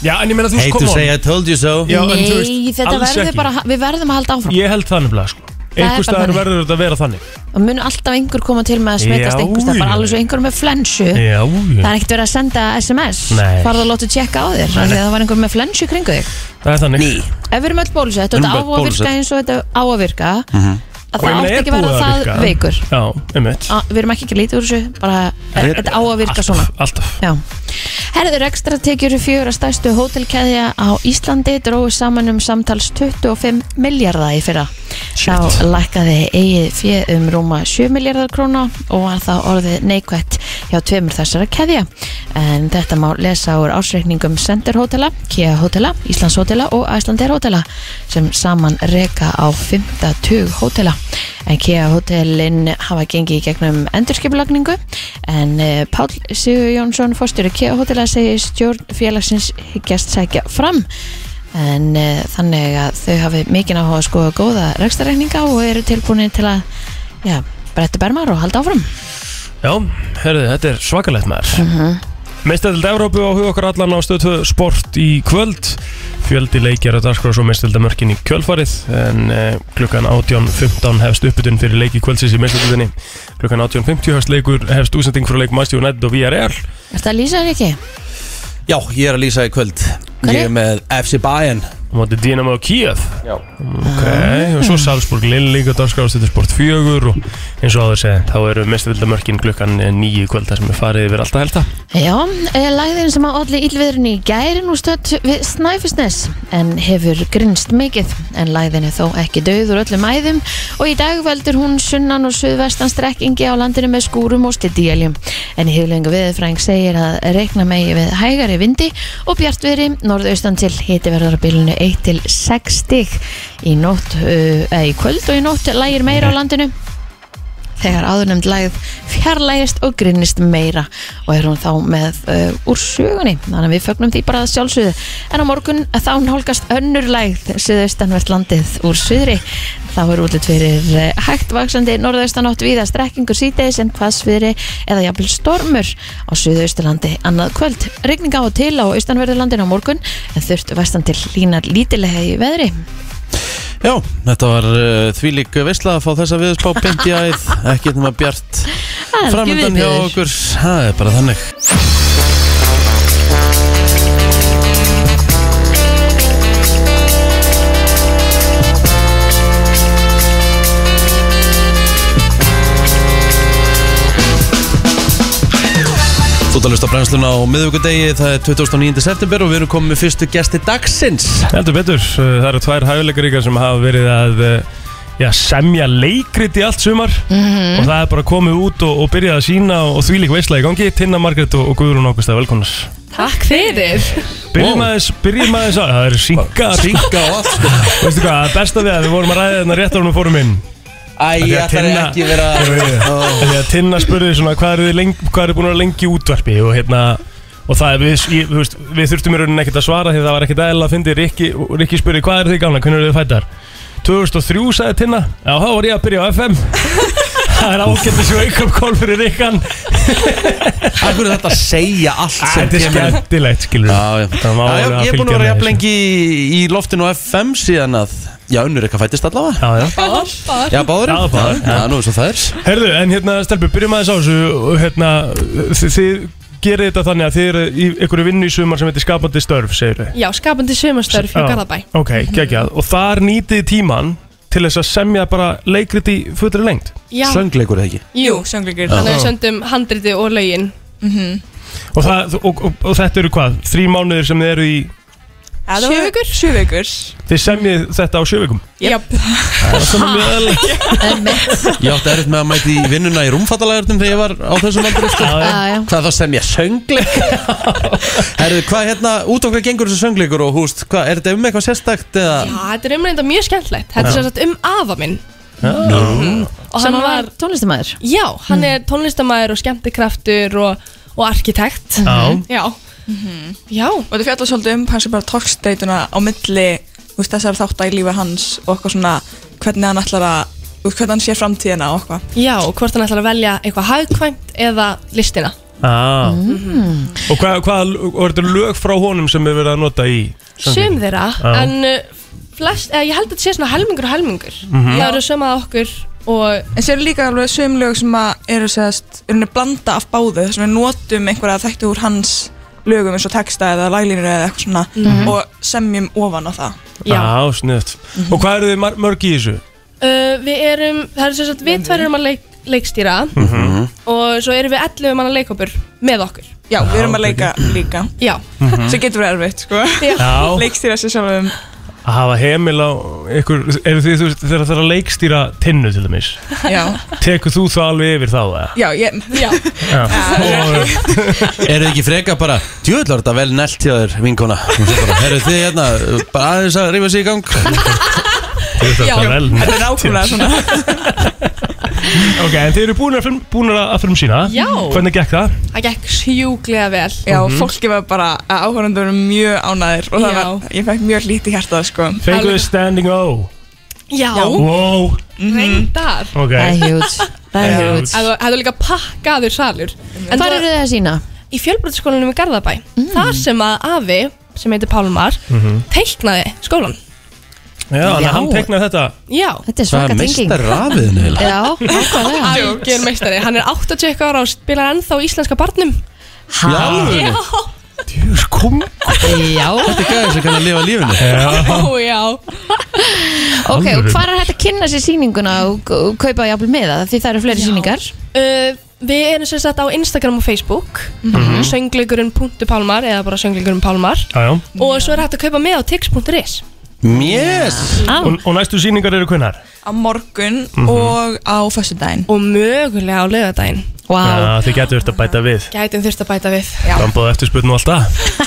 C: Já, en ég meina þú
A: Hate
C: sko
A: to say I told you so.
C: Já,
B: Nei,
C: veist,
B: þetta verður bara, við verðum að halda áfram.
C: Ég held það nefnilega sko Einhver
B: bara
C: staðar verður þetta að vera þannig.
B: Og mun alltaf einhver koma til með að smitast
C: Já,
B: einhver stað, bara
C: já.
B: alveg svo einhver með flensu.
C: Já,
B: það er ekkert verið að senda SMS
C: Nei.
B: farðu að láta tjekka á þér af því að það var einhver með flensu kringu þig.
C: Það er þannig.
B: Ef við erum öll bólusett og
A: Við
B: þetta
A: erum
B: á
A: öll
B: að virka
A: bólusett.
B: eins og þetta á að virka að
C: Og ég
B: það
C: er
B: ekki að vera
C: að
B: það veikur.
C: Já, einmitt.
B: Að, við erum ekki ekki lítið úr þessu bara, þetta á að virka svona.
C: Alltaf.
B: Já. Herður ekstra tekjur fjögur að stærstu hótelkeðja á Íslandi dróðu saman um samtals 25 miljardar í fyrra. Þá lækkaði eigið fjö um rúma 7 miljardar króna og var það orðið neikvætt hjá tveimur þessara keðja. En þetta má lesa úr ásreikningum Center Hótela, Kia Hótela, Íslands Hótela og Æslandir Hótela sem saman reka á 50 hótela. En Kia Hótelin hafa gengið í gegnum endurskipulagningu en uh, Pál Sigur Jónsson fórstjóri Kia Hótela segir stjórn félagsins hyggjast sækja fram. En uh, þannig að þau hafi mikinn áhuga að skoða góða rekstareikninga og eru tilbúinir til að já, bretta bermar og halda áfram.
C: Já, herðu, þetta er svakalegt maður. Mm -hmm. Meistadild Evrópu á huga okkar allan á stöð 2 sport í kvöld. Fjöldi leikjar að dagskrá svo meistadildamörkin í kjölfarið En eh, klukkan 18.15 hefst uppbytun fyrir leiki kvöldsins í meistadildinni Klukkan 18.50 hefst leikur hefst úsending frá leik Manchester United og Villarreal.
B: Er þetta að lýsa þér ekki?
A: Já, ég er að lýsa í kvöld? Ég er með FC Bayern
C: móti Dynamo Kiev
A: Já.
C: Ok, og svo Salzburg Lill líka dagskráðstöðu sport fjögur og eins og áður segja, þá eru mestavildamörkin klukkan nýju kvöld þar sem er farið yfir alltaf helta
B: Já, eh, lagðin sem að allir ílviðurinn í gæri nú stödd við Snæfisnes en hefur grinst mikið en lagðin er þó ekki döð úr öllum æðum og í dag veldur hún sunnan og suðvestan strekkingi á landinu með skúrum og styttijæljum en í hiflengu viðfræng segir að reikna megi við hægari vindi og bjartviðri norðaustan til hiti verður á bylunu 1 til 6 stig í nótt, uh, í kvöld og í nótt lægir meira á landinu. Þegar áðurnemnd lægð fjarlægist og grinnist meira og er hún þá með uh, úr sögunni. Þannig að við fögnum því bara að sjálfsögðu. En á morgun þá nálgast önnur lægð suðaustanvert landið úr suðri þá er útlit fyrir uh, hægt vaksandi norðaustanátt viða strekkingur síteis en hvassviðri eða jafnvel stormur á suðausturlandi. Annað kvöld regninga á til á austanverðurlandin á morgun en þurft vestan til línar lítilega í veðri.
A: Já, þetta var uh, þvílík veistla að fá þessa viðspá beint í æð. Ekki bjart
B: Það er ekki
A: framöndan hjá okkur. Það er bara þannig Þú ert að lusta á brennsluna á miðvíkudegi, það er 29. september og við erum komið með fyrstu gesti dagsins
C: Heldur betur, það eru tvær hæfileikaríkar sem hafa verið að já, semja leikrit í allt sumar og það er bara komið út og, og byrjað að sína og því líka veistlega í gangi Tinna Margrét og, og Guðrún Ágústa, velkonar
F: Takk fyrir
C: Byrjum aðeins, byrjum aðeins að, það eru syngar
A: Synga og allt
C: Veistu hvað, besta við að við vorum að ræða þarna rétt árum við fórum inn
A: Æ,
C: að
A: ætlar
C: Tinna-
A: ekki.
C: Því að Tinna spurði svona hvað eru eru búin að lengi útvarpi? Og hérna og það er við, ég, þú veist, við þurftum í rauninni ekkert að svara því það var ekkert eðla að fyndi. Rikki, Rikki spurði hvað eru þið gamla, hvernig eru þið fættar 2003 sagði Tinna. Já þá var ég að byrja á FM það er ágættis wake up call fyrir Rikkan.
A: Akkur er þetta að segja allt sem
C: þetta er
A: kemur?
C: skemmtilegt skilur
A: Já, já.
C: Það
A: Já,
C: að
A: ég er búin að vera jafn lengi í loftinu á FM síðan að Já, unnur eitthvað fættist allavega.
C: Já, já.
F: Báðar.
A: Já, báður
C: Já, báðir, já.
A: Nú er svo það er
C: Herðu, en hérna stelpur, byrjum aðeins á þessu og hérna, þið, þið gerir þetta þannig að þið eru í einhverju vinnu í sumar sem heitir skapandi störf, segir þið
F: Já, skapandi sömastörf hjá
C: Já.
F: Garðabæ.
C: Ok, geggjað, og þar nýtið þið tíman til þess að semja bara leikrit í fullri lengt
F: Já,
A: Söngleikur eða ekki?
F: Jú,
G: söngleikur.
F: Þannig að við söndum handriti og lögin.
C: Og, það, og, og, og þetta eru hvað, þrý mánuðir sem þið eru í
F: Sjö vikur?
G: Sjö vikur.
C: Þið semjið þetta á sjövikum
F: Jöp
C: Það er svona mjög eðlilegt.
A: Ég átti erfitt með að mæti í vinnuna í rúmfattalægurnum þegar ég var á þessum aldrei sko. Hvað þá sem ég söngleik? Herðu, hvað hérna, út hvað gengur þessu söngleikur og húst, hvað, er þetta um eitthvað sérstakt eða?
F: Já, þetta er umreynda mjög skemmtlegt Þetta er sem sagt um afa minn. Og
B: sem
F: hann
B: var tónlistamæður
F: já, hann er tónlistamæður og skemmtikraftur og, og arkitekt.
C: Já,
F: Já Já,
G: Og þetta fjallar svolítið um kannski bara tókstreituna á milli þú veist, þessar þáttar í lífi hans og eitthvað svona hvernig hann ætlar að þú veist, hvernig hann sér framtíðina og eitthvað.
F: Já, og hvort hann ætlar að velja eitthvað hagkvæmt eða listina.
C: Ah. Og hvað, hvað, og er þetta lög frá honum sem við verið að nota í
F: Sum þeirra,
C: Já.
F: en uh, flest, eða, ég held að þetta sé svona helmingur og helmingur. Það eru sömað okkur og
G: En sér líka alveg söm lög sem að eru sérst, er henni blanda af báðu þess að við notum einhverja þekktu úr hans lögum eins og texta eða laglínur eða eitthvað svona og semjum ofan á það.
F: Já.
C: Já, sniðt Og hvað eru þið mar- mörg í þessu?
F: Uh, við erum, það er sem sagt við tvær erum að leik, leikstýra og svo erum við 11 manna leikopur með okkur.
G: Já, við erum að leika líka.
F: Já,
G: sem getur verið erfitt, sko.
C: Já,
G: Leikstýra sér sjálfum
C: að hafa heimil á ykkur, eru þið, þú veist, þegar það er að leikstýra tinnu til dæmis?
G: Já,
C: Tekur þú það alveg yfir þá, eða?
G: já, ég
F: já,
C: Já, og,
A: Er þið ekki freka bara Djöðl var þetta vel nelt hjá þér, vinkona? Herru þið hérna Bara aðeins að rífa sig í gang.
C: Þú veist
F: Já,
C: þetta vel
G: Þetta er nákvæmlega svona
C: Ok, en þið eru búin að, film, búin að film sína.
F: Já.
C: Hvernig gekk það?
F: það gekk sjúklega vel.
G: Já, fólki var bara, áhörundur voru mjög ánæðir og það
F: Já.
G: var, ég fekk mjög lítið hjartað, sko.
C: Fenguðu þið standing O?
F: Já,
C: Wow,
F: reyndar.
C: Ok.
B: Það er hjút Það er hjút
F: Það hefur líka pakkaður salur. En
B: Hvar
F: það
B: eru þið að sína?
F: í fjölbrotaskólanum í Garðabæ. Þar sem að afi, sem heitir Pálmar teiknaði skólan
C: Já, að hann teknaði þetta.
F: Já,
B: Þetta er svaka tenging.
A: meistar rafiðin heila
B: Já, ákvæðlega
F: algjör meistari. Hann er 80 ára og spilar ennþá íslenska barnum.
A: Já,
F: Já,
C: Djús, kom
B: Já.
A: Þetta er gæði sem kann að lifa lífinu.
C: Já,
F: ó já.
B: Ok, og hvar er hægt að kynna sér sýninguna og, og kaupa jafnvel með það? Því það eru fleiri
F: Já.
B: sýningar.
F: Uh, Við erum sem sagt á Instagram og Facebook. Mm Söngleikurinn.pálmar eða bara söngleikurinn Pálmar
C: já, já.
F: Og svo er hægt að kaupa með á tix.is
A: Yes!
B: Ah.
C: og, og næstu síningar eru hvenar?
G: Á morgun og á föstudaginn.
F: Og mögulega á laugardaginn.
B: Vá,
C: Já, þið getur verið að bæta við.
F: Gætum þurft að bæta við.
C: Frambóð eftirspurn og allt það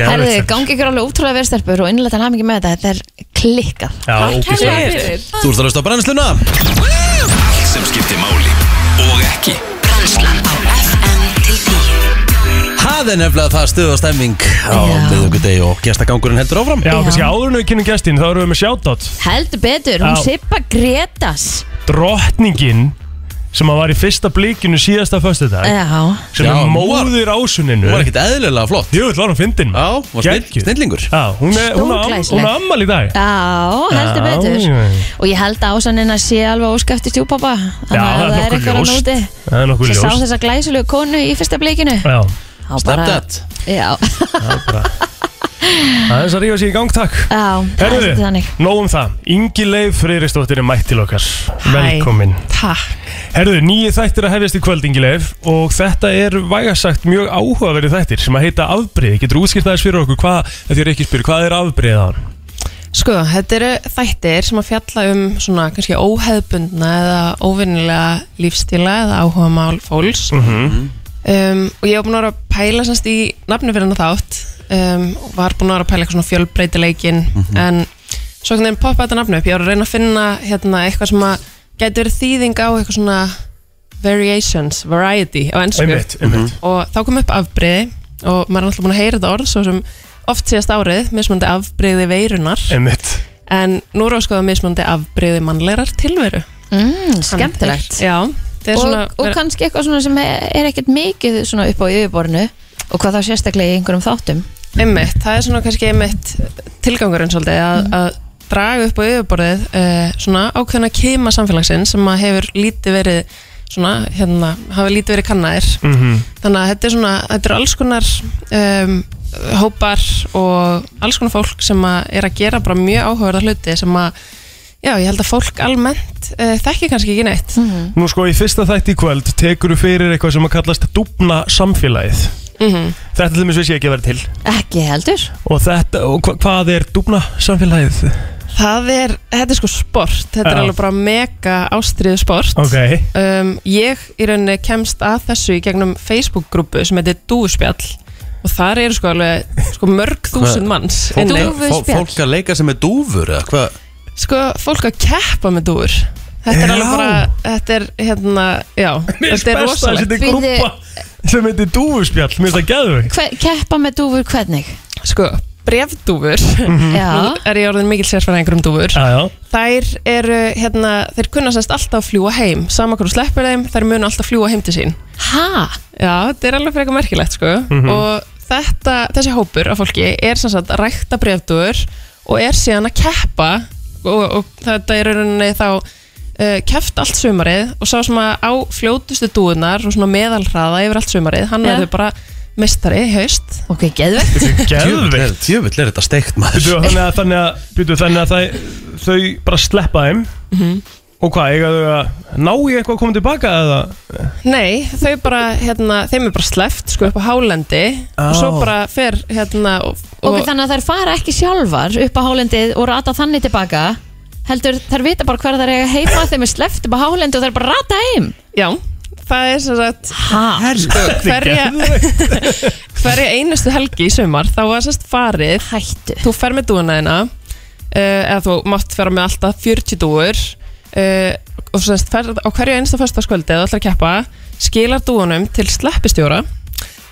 B: herðu, gangi ykkur alveg útrúlega verðstelpur og innlega hann mikið með þetta, þetta er klikkað.
C: Já,
A: Þú ert að hlusta á brennsluna.
E: Allt sem skiptir máli og ekki
A: Það er nefnilega það stuð og stemming á miðugudegi og gestagangurinn heldur áfram.
C: Já,
B: Já.
C: kannski áður en við kynum gestin þá erum við með shoutout.
B: Heldur betur, hún
C: Já.
B: Sippa Gretas
C: Drottningin sem að var í fyrsta blikinu síðasta föstudag
B: Já,
C: sem
A: Já,
C: er
A: hún var-
C: móðir ásuninu
A: Hún var ekkit eðlilega flott.
C: Jú, það var hún fyndin
A: Já, var snill,
C: Geggjuð.
A: snillingur.
C: Já, hún er, hún er,
B: Stórglæsileg.
C: hún er ammal í dag.
B: Já, heldur
C: Já,
B: betur.
C: já, já.
B: Og ég held að ásannin að sé alveg óskæfti stjúpappa Þannig
C: Já,
B: að
C: það er nokkuð
B: eitthvað að
C: ljóst.
B: nóti
C: Það er nokkuð
B: Sem sá
C: ljós
B: þessa glæsulegu konu í fyrsta blikinu.
C: Já,
A: Stepdad
B: Já,
C: það er er þess að rífa sér í gang, takk.
B: Já, það er
C: Herðu,
B: svolítið þannig.
C: nóg um það. Ingi Leif Freyristóttir er mætt til okkar Velkomin
F: Takk.
C: Herðu, nýju þættir að hefjast í kvöld Ingi Leif Og þetta er vægasagt mjög áhugaverið þættir Sem að heita afbrið Getur útskýrt aðeins fyrir okkur Hvað, ef þér ekki spyr, hvað er afbrið á hann?
H: Sko, þetta eru þættir sem að fjalla um svona kannski óheðbundna eða óvinnilega lífstíla eða áhuga mál fólks.
C: Mhm.
H: Um, og ég var búin að vera að pæla semst í nafni fyrir hennar þátt. Um, og var búin að vera að pæla eitthvað svona fjölbreytileikin en svo hvernig þeim poppa þetta nafni upp. Ég var að reyna að finna hérna eitthvað sem að gæti verið þýðing á eitthvað svona variations, variety á ennsku
C: Einmitt, einmitt.
H: Og þá kom upp afbreyði og maður er alltaf búin að heyra þetta orð svo sem oft síðast árið, mismandi afbreyði veirunar
C: Einmitt.
H: En nú er áskoða mismandi afbreyði mannlegar tilveru.
B: Mm, Skemmtilegt.
H: Já, það er
B: og,
H: svona
B: og kannski eitthvað svona sem er er ekkert mikið svona upp á yfirborðinu og hvað þá sérstaklega í einhverjum þáttum.
H: Einmitt, það er svona kannski einmitt tilgangurinn svolítið að, að draga upp á yfirborðið uh, svona ákveðna kema samfélagsins sem að hefur lítið verið svona, hérna, hafa lítið verið kannaðir.
C: Mhm.
H: þannig að þetta er svona, þetta er alls konar um, hópar og alls konar fólk sem að er að gera bara mjög áhugaverða hluti sem að já, ég held að fólk almennt uh, þekki kannski ekki neitt.
C: Nú sko, í fyrsta þætti í kvöld Tekur þú fyrir eitthvað sem að kallast Dúbna samfélagið.
H: Mm
C: Þetta til dæmis vissi ég ekki að vera til.
B: Ekki heldur.
C: Og þetta, og hva, hvað er Dúbna samfélagið?
H: Það er, þetta er sko sport, þetta er alveg bara mega ástriðu sport.
C: Ok.
H: Um, Ég í rauninni kemst að þessu í gegnum Facebook-grúpu sem heitir Dúfuspjall. Og þar eru sko alveg sko mörg þúsund manns.
A: Fólk að leika sem er dúfur eða hvað
H: Sko fólk að keppa með dúfur. Þetta er alveg bara, þetta er hérna, já, þetta er rosalegt.
C: Þetta er
B: Bíddu-
C: grúpa sem heitir Dúfuspjall Mér finnst það geðvögt
B: Hve, Keppa með dúfur hvernig?
H: Sko, brefdúfur
B: Já,
H: Nú er ég orðin mikil sérfæðingur um dúfur.
C: Já, já.
H: Þær eru, hérna, þeir kunna sérst alltaf að fljúa heim. Sama hverju sleppur þeim, þær munu alltaf fljúa heim til sín.
B: Ha?
H: Já, þetta er alveg frekar merkilegt sko. Og þetta, þessi hópur af fólki er sem sagt að rækta brefdur og er síðan að keppa og, og þetta er rauninni þá uh, keppt allt sumarið og sá sem að á fljótustu dúunar og svona meðalhraða yfir allt sumarið hann verður bara mistari í haust.
B: Ok, geðvegt
C: Geðveikt.
A: Djöfull er þetta steikt maður.
C: Býtu, þannig að, þannig að, býtu, þannig að það, þau bara sleppa þeim Og hvað, eiga þau að ná í eitthvað að koma tilbaka eða?
H: Nei, þau bara, hérna, þeim er bara sleppt sko upp á hálendi. Og svo bara fer hérna og,
B: Ok, þannig að þær fara ekki sjálfar upp á hálendið og rata þannig tilbaka. Heldur þær vita bara hver þær eiga heima þeim er sleppt upp á hálendið og þær bara rata heim.
H: Já, það er sem sagt
B: Ha?
H: hverja, hverja einustu helgi í sumar þá var sérst farið
B: Hættu.
H: þú fer með dúuna þina uh, eða þú mátt fara með alltaf 40 dúur uh, og sérst fer á hverju einustu föstaskvöldi eða að keppa skilar dúunum til sleppistjóra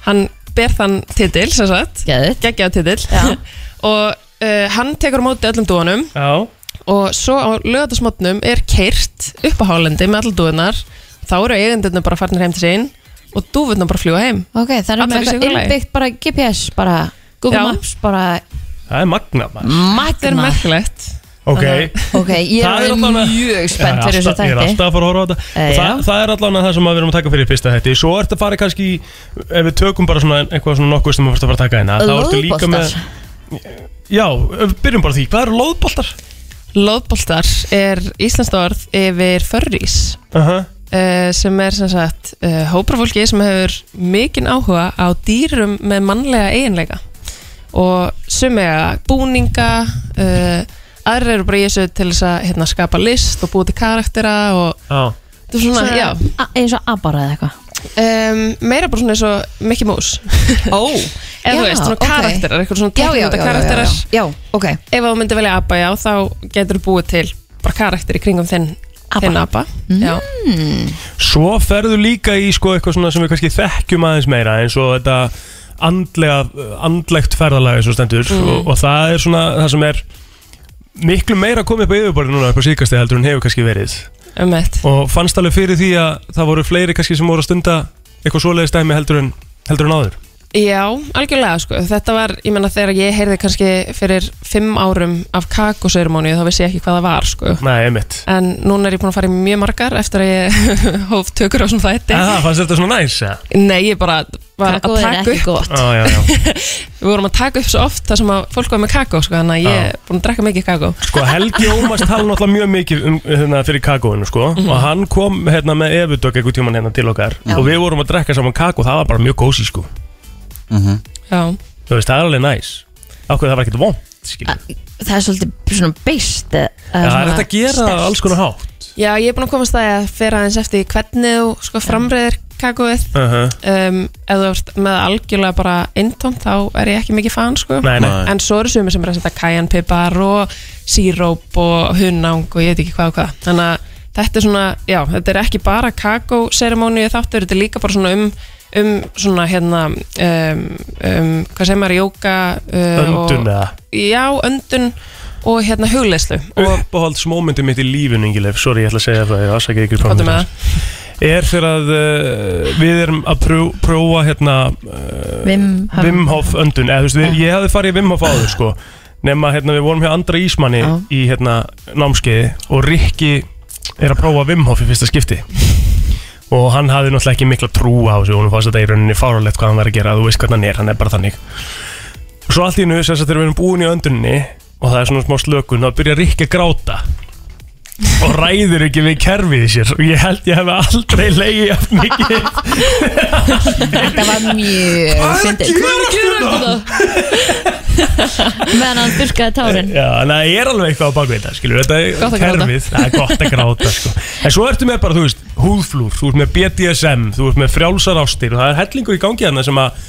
H: hann ber þann titil sem sagt,
B: Geðvegt
H: geggjaða titil.
B: Já.
H: og uh, hann tekur á móti öllum dúunum.
C: Já,
H: og svo á lögatarsmotnum er keirt upp á hálendi með allar dúunar þá eru eigendurna bara farnir heim til sín og dúfurnar bara fljúa heim.
B: Ok, það er
H: Allar
B: með eitthvað innbyggt bara GPS bara Google
H: Já.
B: Maps bara
C: það er magna maður.
H: Þetta er merkilegt
C: Ok.
B: Ok, ég
C: Það er
B: er
C: allavega-
B: mjög spennt fyrir þessu
C: Ég er
B: tætti
C: alltaf að fara að horfa á þetta.
B: Eh,
C: Og það,
B: já.
C: það er allavega það sem að við erum að taka fyrir í fyrsta hætti Svo ertu að fara kannski í- Ef við tökum bara svona eitthvað svona nokkuð sem við fórst að fara að taka hérna Þá ertu líka með
B: Lóðboltar
C: Já, ef- byrjum bara á því. Hvað eru loðboltar?
H: Lóðboltar er íslenskt orð yfir förrís
C: Uh -huh.
H: uh, sem er sem sagt uh, hóprafólki sem hefur mikinn áhuga á dýrum með mannlega eiginleika. Og sumega búninga uh, aðrir eru bara í þessu til þess að hérna, skapa list og búa til karaktera og
C: Já,
H: Þú svona, já.
B: a- eins og abara eða eitthvað?
H: Um, Meira bara svona eins og Mickey Mouse.
B: Ó.
H: Eða þú veist, svona karakterar, eitthvað svona teiknumynda karakterar.
B: Já, ok.
H: Ef þú myndir velja ABBA, já, þá getur þú búið til bara karakter í kringum þinn þinn ABBA. Já,
C: Svo ferðu líka í sko eitthvað svona sem við kannski þekkjum aðeins meira eins og þetta andlega, andlegt ferðalag eins og stendur.
H: Mm.
C: og, og það er svona það sem er miklu meira komið upp á yfirborðinu núna upp á síðkasti heldur en hefur kannski verið.
H: Um
C: og fannst alveg fyrir því að það voru fleiri kannski sem voru að stunda eitthvað svoleiðis dæmi heldur en, heldur en áður
H: Já, algjörlega sko Þetta var, ég menna þegar ég heyrði kannski fyrir fimm árum af kakóseremóníu þá vissi ég ekki hvað það var sko
C: Nei, einmitt
H: En núna er ég búin að fara í mjög margar eftir að ég hóf tökur á svona þætti
C: Það fannst þetta svona næs, ja?
H: Nei, ég bara var
B: Kakó
H: að
B: er
H: taka
B: ekki
H: upp
B: gott.
C: Já, já, já
H: Við vorum að taka upp svo oft það sem að fólk var með kakó sko, Þannig að ég er búin að drekka mikið kakó
C: Sko Helgi Ómars tala náttúrulega mjög mikið um, hérna, fyrir kakóinu sko
H: Mhm.
C: og hann kom hérna með Evudök einhvern tíman hérna til okkar
H: Já.
C: og við vorum að drekka saman kakó það var bara mjög kósi sko Þú veist, það er alveg næs. Ákveð það var ekkert vond skilur.
B: Það er svolítið svona beist
C: Já, það er þetta að gera alls konar hátt.
H: Já, ég er búin að komast það að fyrir aðeins eftir því hvernig þú sko framreiðir kakóið.
C: Uh -huh.
H: um, ef þú ert með algjörlega bara eintómt þá er ég ekki mikið fan sko.
C: Nei, nei.
H: en svo eru sumir sem er að setja kajanpipar og síróp og hunnang og ég veit ekki hvað og hvað. Þannig að þetta er svona, já, þetta er ekki bara kakóseremóníu þáttur, þetta er líka bara svona um um svona hérna um, um, hvað segir maður, jóka uh,
C: Öndun eða?
H: Já, öndun og hérna hugleyslu og
C: Uppáhalds mómenti mitt í lífun Ingileif, sorry ég ætla að segja það, ég afsækja ykkur
H: Komdu með
C: Er þegar að uh, við erum að pró, prófa hérna uh,
B: Wim Hof.
C: Öndun. Eða, þú veist, við, Ég hafði farið í Wim Hof áður sko. Nema hérna, við vorum hjá Andra Ísmanni í hérna, námskeiði og Rikki er að prófa Wim Hof í fyrsta skipti og hann hafði náttúrulega ekki mikla trú á þessu og hann fannst þetta í rauninni fáralegt hvað hann var að gera þú veist hvernig hann er, hann er bara þannig. Og svo allt í nú, þess að þegar við erum búin í önduninni og það er svona smá slökun þá byrja Rikki að gráta og ræður ekki við kerfið sér. Og ég held ég hef aldrei leiði jafn mikið.
B: Þetta var mjög fyndið.
C: Hvað er að gera
B: Meðan hann þurrkaði tárin.
C: Já, en það er alveg eitthvað á bakvið þetta, Þetta er kerfið, það er gott að gráta sko. En svo ertu með bara, þú veist, húðflúr. Þú ert með BDSM, þú ert með frjálsar ástir. Og það er hellingur í gangi þarna sem að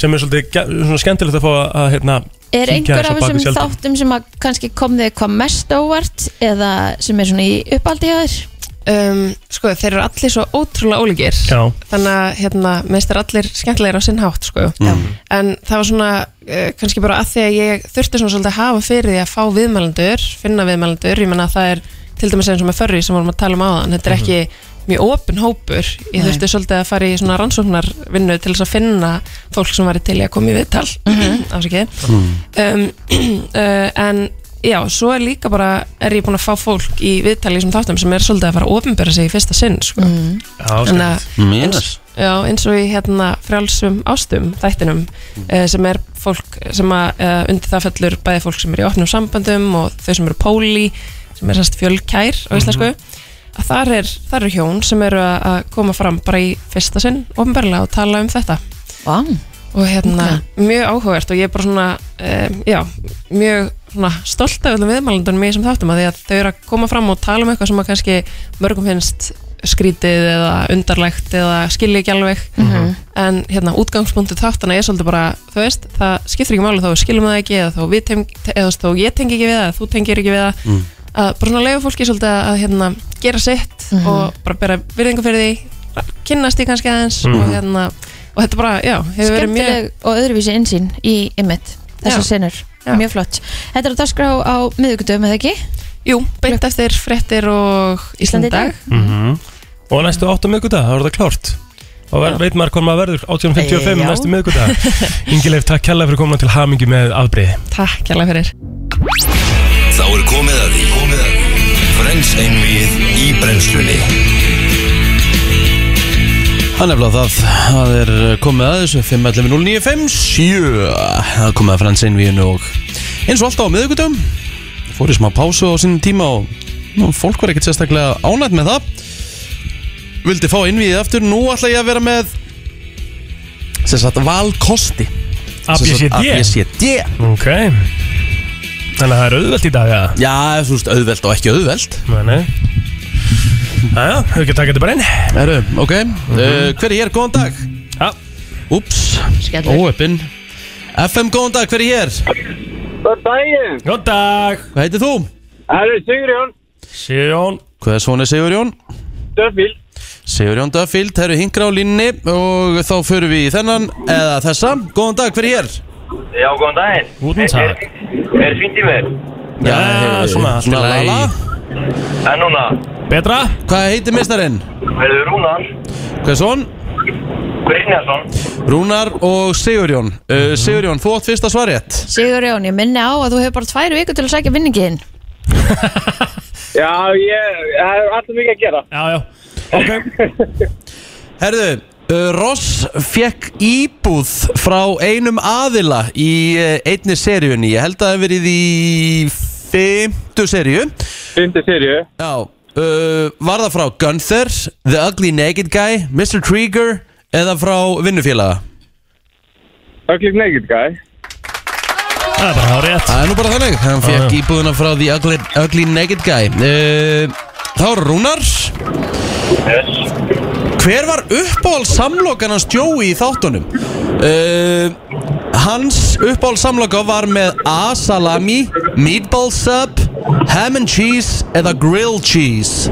C: sem er svolítið svona skemmtilegt að fá að, að hérna,
B: Er einhver
C: á
B: af þessum þáttum sem að kannski kom þig hvað mest óvart eða sem er svona í uppaldi hjá þér?
H: um, sko, þeir eru allir svo ótrúlega ólíkir
C: Já.
H: þannig að hérna, minnst er allir skemmtilegir á sinn hátt sko.
C: Mm.
H: en það var svona uh, kannski bara að því að ég þurfti svona svolítið að hafa fyrir því að fá viðmælendur finna viðmælendur, ég menna að það er til dæmis eins og með förri sem vorum að tala um áðan þetta er ekki mjög opin hópur. Ég þurfti svolítið að fara í svona rannsóknarvinnu til þess að finna fólk sem væri til í að koma í viðtal. Afsakið. Um, uh, en já, svo er líka bara er ég búin að fá fólk í viðtali í þessum þáttum sem er svolítið að fara að ofinbera sig í fyrsta sinn sko.
C: Já,
H: Þannig að
A: skemmtilegt.
H: eins, já, eins og í hérna frjálsum ástum þættinum uh, sem er fólk sem að uh, undir það fellur bæði fólk sem er í opnum samböndum og þau sem eru póli sem er sérst fjölkær á íslensku að þar er, þar er hjón sem eru að koma fram bara í fyrsta sinn ofinberlega og tala um þetta.
B: Vá,
H: og hérna mjög áhugavert og ég er bara svona um, já, mjög svona stolt af öllum viðmælandunum í þessum þáttum að því að þau eru að koma fram og tala um eitthvað sem að kannski mörgum finnst skrítið eða undarlegt eða skilja ekki alveg. En hérna útgangspunktu þáttana er svolítið bara þú veist, það skiptir ekki máli þó við skiljum það ekki eða þó, við teng, eða þó ég tengi ekki við það þú tengir ekki við það.
A: Mm.
H: Að bara svona leiða fólki svolítið að hérna, gera sitt
B: Mhm.
H: og bara bera virðingu fyrir því kynnast því kannski aðeins
C: Mhm.
H: og hérna og þetta bara, já, hefur verið mjög
B: skemmtileg og öðruvísi insýn í Emmet þessar
H: Já.
B: senur,
H: Já.
B: mjög flott Þetta er að dagskrá á miðugudöfum eða ekki?
H: Jú, beint eftir fréttir og. Íslandag
C: Mhm. Og næstu 8 miðgudag, þá er það klárt Og ver, veit maður hvað maður verður 1855
B: Já.
C: næstu miðgudag Ingileif, takk kærlega fyrir komuna til hamingi með afbreiði
H: Takk kjærlega fyrir
E: Þá er komið að því. Komið að því. Frens einvið í brennslunni.
A: Það er nefnilega það, það er komið að þessu. 5.11.09.57 Það er komið að frans einvíðinu og eins og alltaf á miðugudum fór í smá pásu á sínum tíma og nú, fólk var ekkert sérstaklega ánætt með það. Vildi fá einvíðið aftur. Nú ætla ég að vera með sem sagt valkosti.
C: ABCD
A: ABCD
C: Ok Þannig að það er auðvelt í dag, eða?
A: Já, þú veist, auðvelt og ekki auðvelt.
C: Nei, nei. Jæja, við ekki taka þetta bara inn.
A: Herru, ok. Uh, Hver er hér, góðan dag?
C: Já.
A: Úps,
B: Skellur.
A: óöppin FM, góðan dag, hver er hér?
I: Góð daginn.
C: Góðan dag.
A: Hvað heitir þú?
I: Er Sigurjón.
C: Sigurjón.
A: Hvað er svona Sigurjón?
I: Döfvíl
A: Sigurjón Döffield, herru hingra á línni og þá förum við í þennan eða þessa. Góðan dag, hver er hér?
I: Já, góðan daginn
C: Guten Tag.
I: Er, er fínt í mér?
C: Já, svona í
A: svona
C: lagi.
A: lala
I: En núna
C: Betra?
A: Hvað heitir mistarinn?
I: Verður Rúnar
A: Hvað er svon?
I: Brynjarsson
A: Rúnar og Sigurjón uh, Sigurjón, þú átt fyrsta svarétt
B: Sigur Jón, ég minni á að þú hefur bara tvær vikur til að sækja vinningin
I: Já, ég, það er alltaf mikið að gera
C: Já, já Ok
A: Herðu, Ross fekk íbúð frá einum aðila í uh, einni seríunni. Ég held að það hef verið í fymtu seríu.
I: Fymtu seríu.
A: Já, uh, var það frá Gunther, The Ugly Naked Guy, Mr. Trigger eða frá vinnufélaga?
I: Ugly Naked Guy.
C: Það er bara rétt
A: Það er nú bara þannig, hann fekk íbúðuna frá The Ugly, ugly Naked Guy. Uh, Þá er Rúnar.
I: Yes
A: Hver var uppáhald samlokan hans Joey í þáttunum? Uh, hans uppáhald samloka var með A. Salami, Meatball Sub, Ham and Cheese eða Grilled Cheese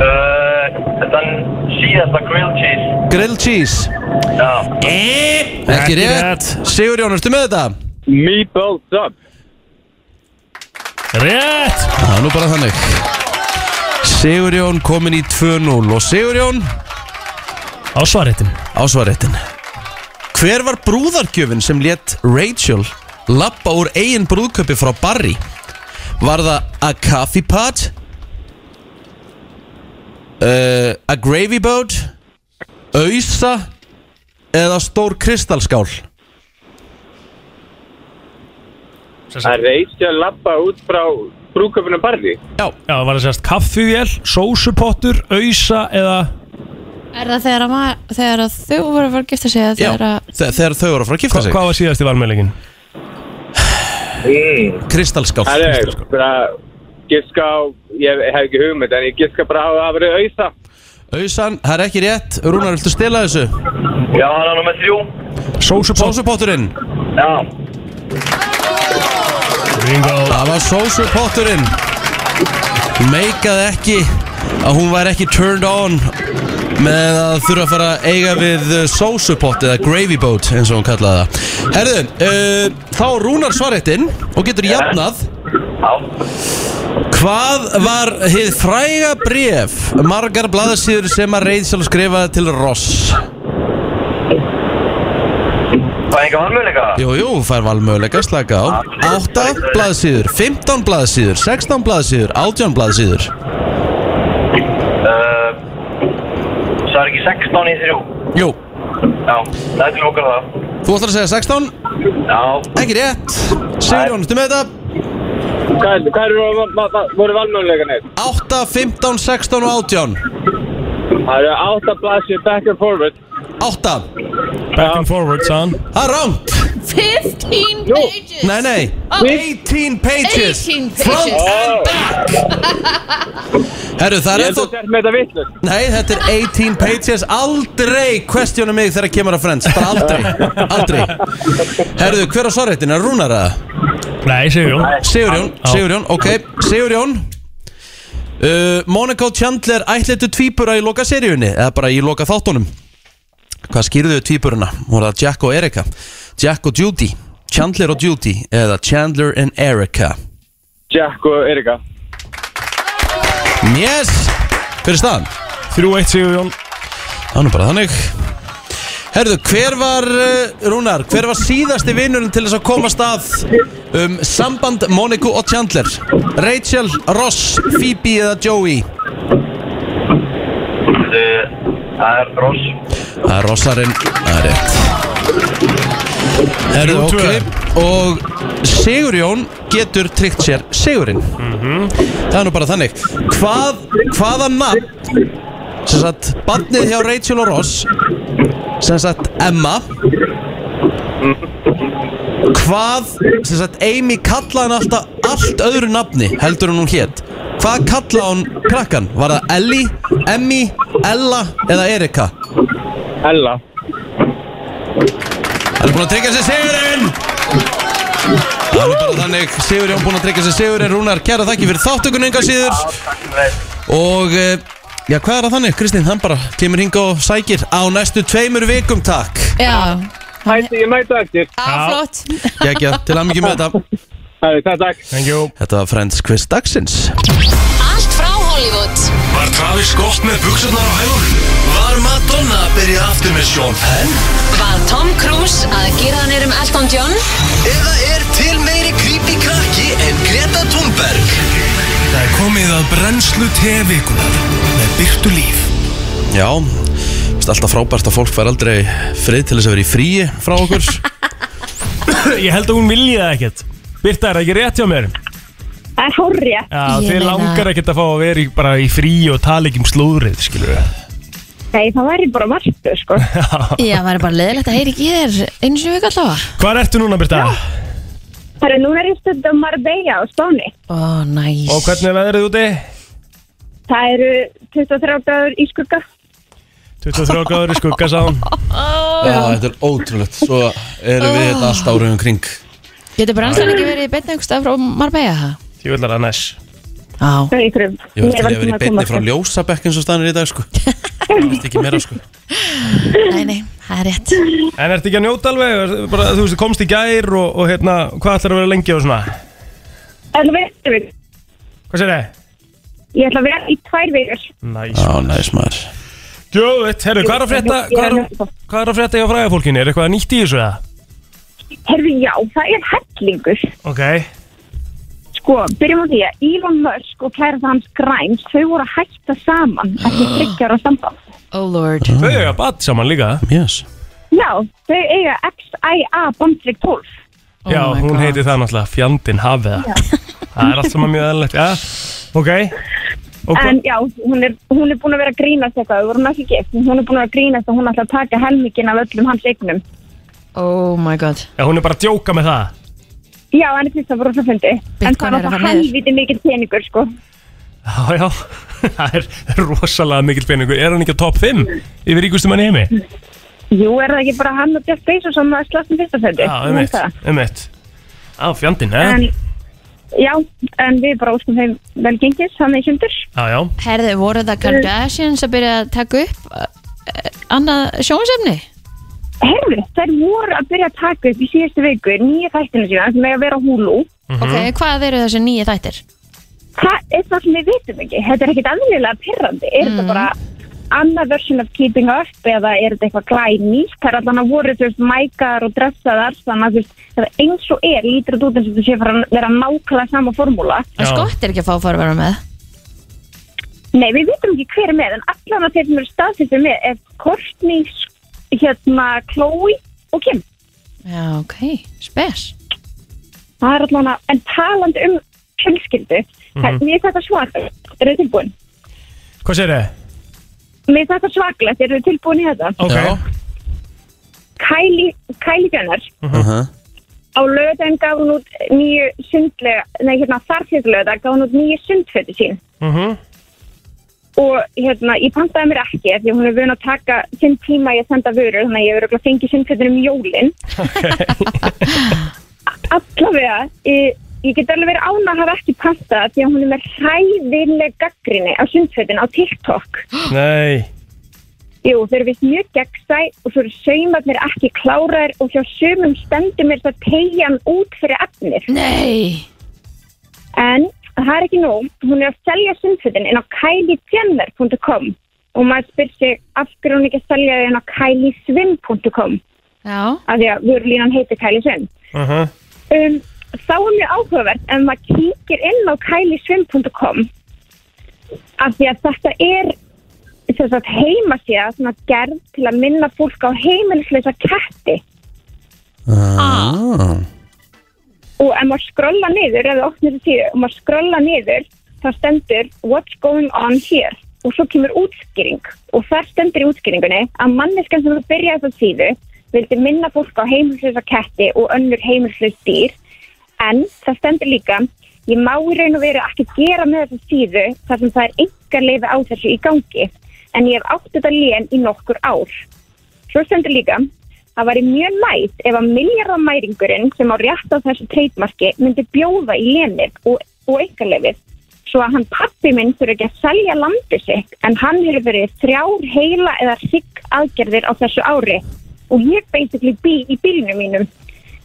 I: uh, Þann síðasta grilled cheese
A: Grilled Cheese
I: Já
A: Ekki
C: Ekki
A: rétt
C: rétt.
A: Sigurjón, ertu með þetta?
I: Meatball Sub
C: Rétt
A: Það er nú bara þannig Sigurjón komin í 2-0 og Sigurjón
C: Á svaréttin
A: á svarréttin Hver var brúðargjöfin sem létt Rachel lappa úr eigin brúðköpi frá Barry? Var það a coffee pot? Uh, a gravy boat? Ausa? Eða stór kristalskál?
I: Það reyti að lappa út frá brúköpunum barði?
A: Já.
C: Já, það var það sérst kaffivél, sósupottur, ausa eða
B: Er það þegar, að ma- þegar að þau voru að fara að gifta sig eða
A: Já,
B: þegar að
A: þe- þegar þau voru að fara að gifta sig?
C: Hvað var síðast í valmælingin?
I: mm.
A: Kristalskál
I: Það er bara Giska á, ég hef ekki hugmynd En ég giska bara á að það verið auðsa
A: Ausan, það er ekki rétt. Rúnar, viltu stila þessu?
I: Já, hann er nummer þrjú.
C: Sósupott
A: Sósupotturinn.
I: Já
C: Bingo
A: Það var sósupotturinn. Meikaði ekki að hún væri ekki turned on með að þurfa að fara að eiga við sósupott eða gravy boat eins og hún kallaði það. Herðu, uh, þá Rúnar svaréttin og getur jafnað. Hvað var hið fræga bref margar blaðsíður sem að Rachel skrifaði til Ross?
I: Enga valmöðleika
A: Jú, jú, fær valmöguleika, slaka á. 8 blaðsíður, 15 blaðsíður, 16 blaðsíður, 18 blaðsíður.
I: Uh, Það er ekki 16 í þrjú?
A: Jú,
I: Já, það er til okkar það.
A: Þú ætlar að segja 16
I: Já.
A: Ekki rétt. Sigurjón, ertu með þetta?
I: Hvað, voru valmöðleikanir?
A: 8, 15, 16 og 18
I: Það eru 8 blaðsir back and forward
A: 8
C: Back and forward, son.
A: Það er rámt
B: 15 pages.
A: Nei, nei. 18 pages.
B: 18
A: Front
B: pages
A: and back. Herru, það er
I: Ég held
A: ennþá
I: að þetta með þetta vittlust
A: Nei, þetta er 18 pages. Aldrei questiona mig þegar kemur að Friends. Bara aldrei, aldrei. Herru, hver á svarréttin? Er Rúnar að?
C: Nei, Sigurjón.
A: Sigurjón,
C: Já.
A: Sigurjón, ok. Sigurjón. Uh, Monica og Chandler ætlitu tvíbura í loka seríunni Eða bara í loka þáttunum Hvað skýrðu tvíburuna? Voru það Jack og Erika Jack og Judy Chandler og Judy Eða Chandler and Erika
I: Jack og Erika
A: Yes er staðan?
C: 3-1 Sigurjón
A: Það er nú bara þannig Herðu, hver var, uh, Rúnar, hver var síðasti vinnurinn til þess að koma stað um samband Monica og Chandler? Rachel, Ross, Phoebe eða Joey?
I: Það er Ross.
A: Það er Rossarinn, það er rétt. Herðu, ok. Og Sigurjón getur tryggt sér Sigurinn. Það er nú bara þannig. Hvað, hvaða nafn sem sagt, barnið hjá Rachel og Ross sem sagt Emma hvað sem sagt Amy kallaði alltaf allt öðru nafni heldur en hún hétt Hvað kalla hún krakkan? Var það Ellie, Emmy, Ella eða Erika?
I: Ella.
A: Það er búin að tryggja sér sigurinn? Það er bara þannig. Sigur Jón búin að tryggja sér sigurinn. Rúnar, kæra þakki fyrir þáttökun enga síður. Og eh, já, hvað er það þannig? Kristín, hann bara kemur hinga og sækir á næstu tveimur vikum, takk.
B: Já,
I: Hætti, ég mæta eftir.
B: Á, flott.
A: Gekja, til að mikið með þetta
I: takk, takk.
C: Thank you.
A: Þetta var Friends Quiz dagsins.
J: Allt frá Hollywood.
E: Var Travis Scott með buksunar á hælunum? Var Madonna að byrja aftur með Sean Penn?
J: Var Tom Cruise að gera hann um Elton John?
E: Eða er til meiri creepy krakki en Greta Thunberg? Það er komið að brennslu tevikunar með byrtu líf.
A: Já, veist alltaf frábært að fólk fær aldrei frið til þess að vera í fríi frá okkur.
C: Ég held að hún vilji það ekkert Birta, er það ekki rétt hjá mér?
K: Það er hórrið.
C: Já,
B: Ég
C: þið
B: meina-
C: langar ekkert að fá að vera í, bara í frí og tala ekki um slúðrið, skilur við
K: Nei, það væri bara margt, sko.
B: Já, það er bara leðilegt að heyri ekki í þér einu sem við allavega
C: Hvar ertu núna, Birta?
K: Það er núna er ég stönd á Marbella á Spáni.
B: Ó, næs
C: Og hvernig er veðrið úti?
K: Það eru 23 gráður í skugga.
C: 23 gráður í skugga, sá hún
A: Já, þetta er ótrúlegt Svo erum við þetta allt árið um kring
B: Getur brennslan ekki verið í beinni einhvers stað frá Marbella?
C: Ég vil að næs
B: Já
K: Það er ykkur um.
A: Ég veist að ég verið í beinni frá ljósabekk eins og stannir í dag sko Það veist ekki meira sko
B: Nei, nei, það er rétt
C: En ertu ekki að njóta alveg? Bara, þú veist, komst í gær og, og hérna, hvað ætlar að vera lengi og svona?
K: En veistu við,
C: Hvað sér þið?
K: ég ætla að vera í tvær vikur.
C: Næs
A: Já, næs maður
C: Gjóðvitt, herru, hvað er að frétta? Hvað er, að- hvað er að frétta hjá fræðafólkinu? Er eitthvað nýtt í þessu eða?
K: Herfi, já, það er hellingur.
C: Ok.
K: Sko, byrjum á því að Elon Musk og kærasta hans Grimes, þau voru að hætta saman eftir þryggjar á samband.
B: Oh lord.
C: Þau eiga bad saman líka
A: Yes.
K: Já, þau eiga XIA bandstrik 12.
C: Já,
B: Oh my
C: hún
B: God.
C: heiti það náttúrulega Fjandinn hafið Það er allt saman mjög eðlilegt Já, ok. Og hva-
K: En já, hún er, hún er búin að vera að grínast eitthvað, við vorum ekki en hún er búin að vera að grínast og hún ætla að taka helmingin af öllum hans eignum.
B: Oh my god
C: Já, hún er bara að djóka með það
K: Já, en það var rosa fundi. En það
B: Bitcoin
K: er
B: er að
K: alltaf
B: fara niður.
K: helviti mikil peningur, sko.
C: Já, já Það er rosalega mikill peningur Er hann ekki á topp 5 yfir ríkustum hann í heimi?
K: Jú, er það ekki bara hann og Jeff Bezos sem að slast um fyrsta sendi?
C: Já, um eitt Um eitt Já, fjandinn, eh?
K: En, já, en við bara óskum þeim vel gengis, hann er sundur.
C: Já, já
B: Herði, voru það Kardashians að byrja að taka upp uh, annað sjónsefni?
K: Herðu, þær voru að byrja að taka upp í síðustu viku nýja þættinu sína sem eiga að vera á Hulu.
B: Ok, hvað eru þessi nýju þættir?
K: Það er það sem við vitum ekki. Þetta er ekkit aðlilega pyrrandi. Er þetta bara annað version of keeping up eða er þetta eitthvað glænýtt? Það er allan að voru þú veist mækar og dressaðar þannig að þú það er eins og er lítur þetta út eins og þetta sé fara að vera nákvæmlega sama formúla.
B: En Skott er ekki að fá að fara að vera með
K: Nei, við vitum ekki hver er með en allan að þeir sem eru staðsýttir með er Courtney, hérna, Chloe og Kim.
B: Já, ok, spes
K: Það er allan að, en talandi um fjölskyldu, mm
C: Mhm.
K: mér er þetta svakalegt, eru þið tilbúin?
C: Hvað sér þið?
K: Mér er þetta svakalegt, eru þið tilbúin í þetta?
C: Ok
A: Já.
K: Kylie, Kylie Jenner,
A: uh -huh.
K: á lögðan gaf hún út nýju sundlega, nei hérna þarsýðlöða gaf hún út nýju sundfötu sín.
C: Mhm.
K: Og hérna, ég pantaði mér ekki því að hún er vun að taka sinn tíma í að senda vörur, þannig að ég hefur örugglega fengið sundfötunum um jólinn. Allavega, ég, ég get alveg verið án að hafa ekki pantað því að hún er með hræðileg gaggrinni á sundfötun á TikTok.
C: Nei
K: Jú, þau eru vist mjög gegnsæ og svo eru saumarnir ekki kláraðir og hjá sumum stendur mér það tegjan út fyrir efnir.
B: Nei
K: En það er ekki nóg, hún er að selja sundfötin inn á kyliejammer.com og maður spyr sig af hverju hún ekki að selja þau inn á kylisvim.com
B: Já.
K: Af því að vörlínan heitir Kylie Swim.
C: uh -huh.
K: Um, þá er mjög áhugavert ef maður kíkir inn á kylisvim.com af því að þetta er sem sagt, heimasíða sem að gerð til að minna fólk á heimilisleisa ketti.
A: Ah.
K: Og ef maður skrolla niður eða opnir þessu síðu og maður skrolla niður þá stendur what's going on here. Og svo kemur útskýring. Og þar stendur í útskýringunni að manneskan sem að byrja þessa síðu vildi minna fólk á heimilslösa ketti og önnur heimilslös dýr. En það stendur líka ég má í raun og veru ekki gera með þessu síðu þar sem það er engar leifi á þessu í gangi. En ég hef átt þetta lén í nokkur ár. Svo stendur líka, það væri mjög nætt ef að miljardamæringurinn sem á rétt á þessu treytmarki myndi bjóða í lénið og, og engarleifið svo að hann pappi minn þurfi ekki að selja landi sitt en hann hefur verið þrjár heila eða sigg aðgerðir á þessu ári og ég basically bý í bílinu mínum.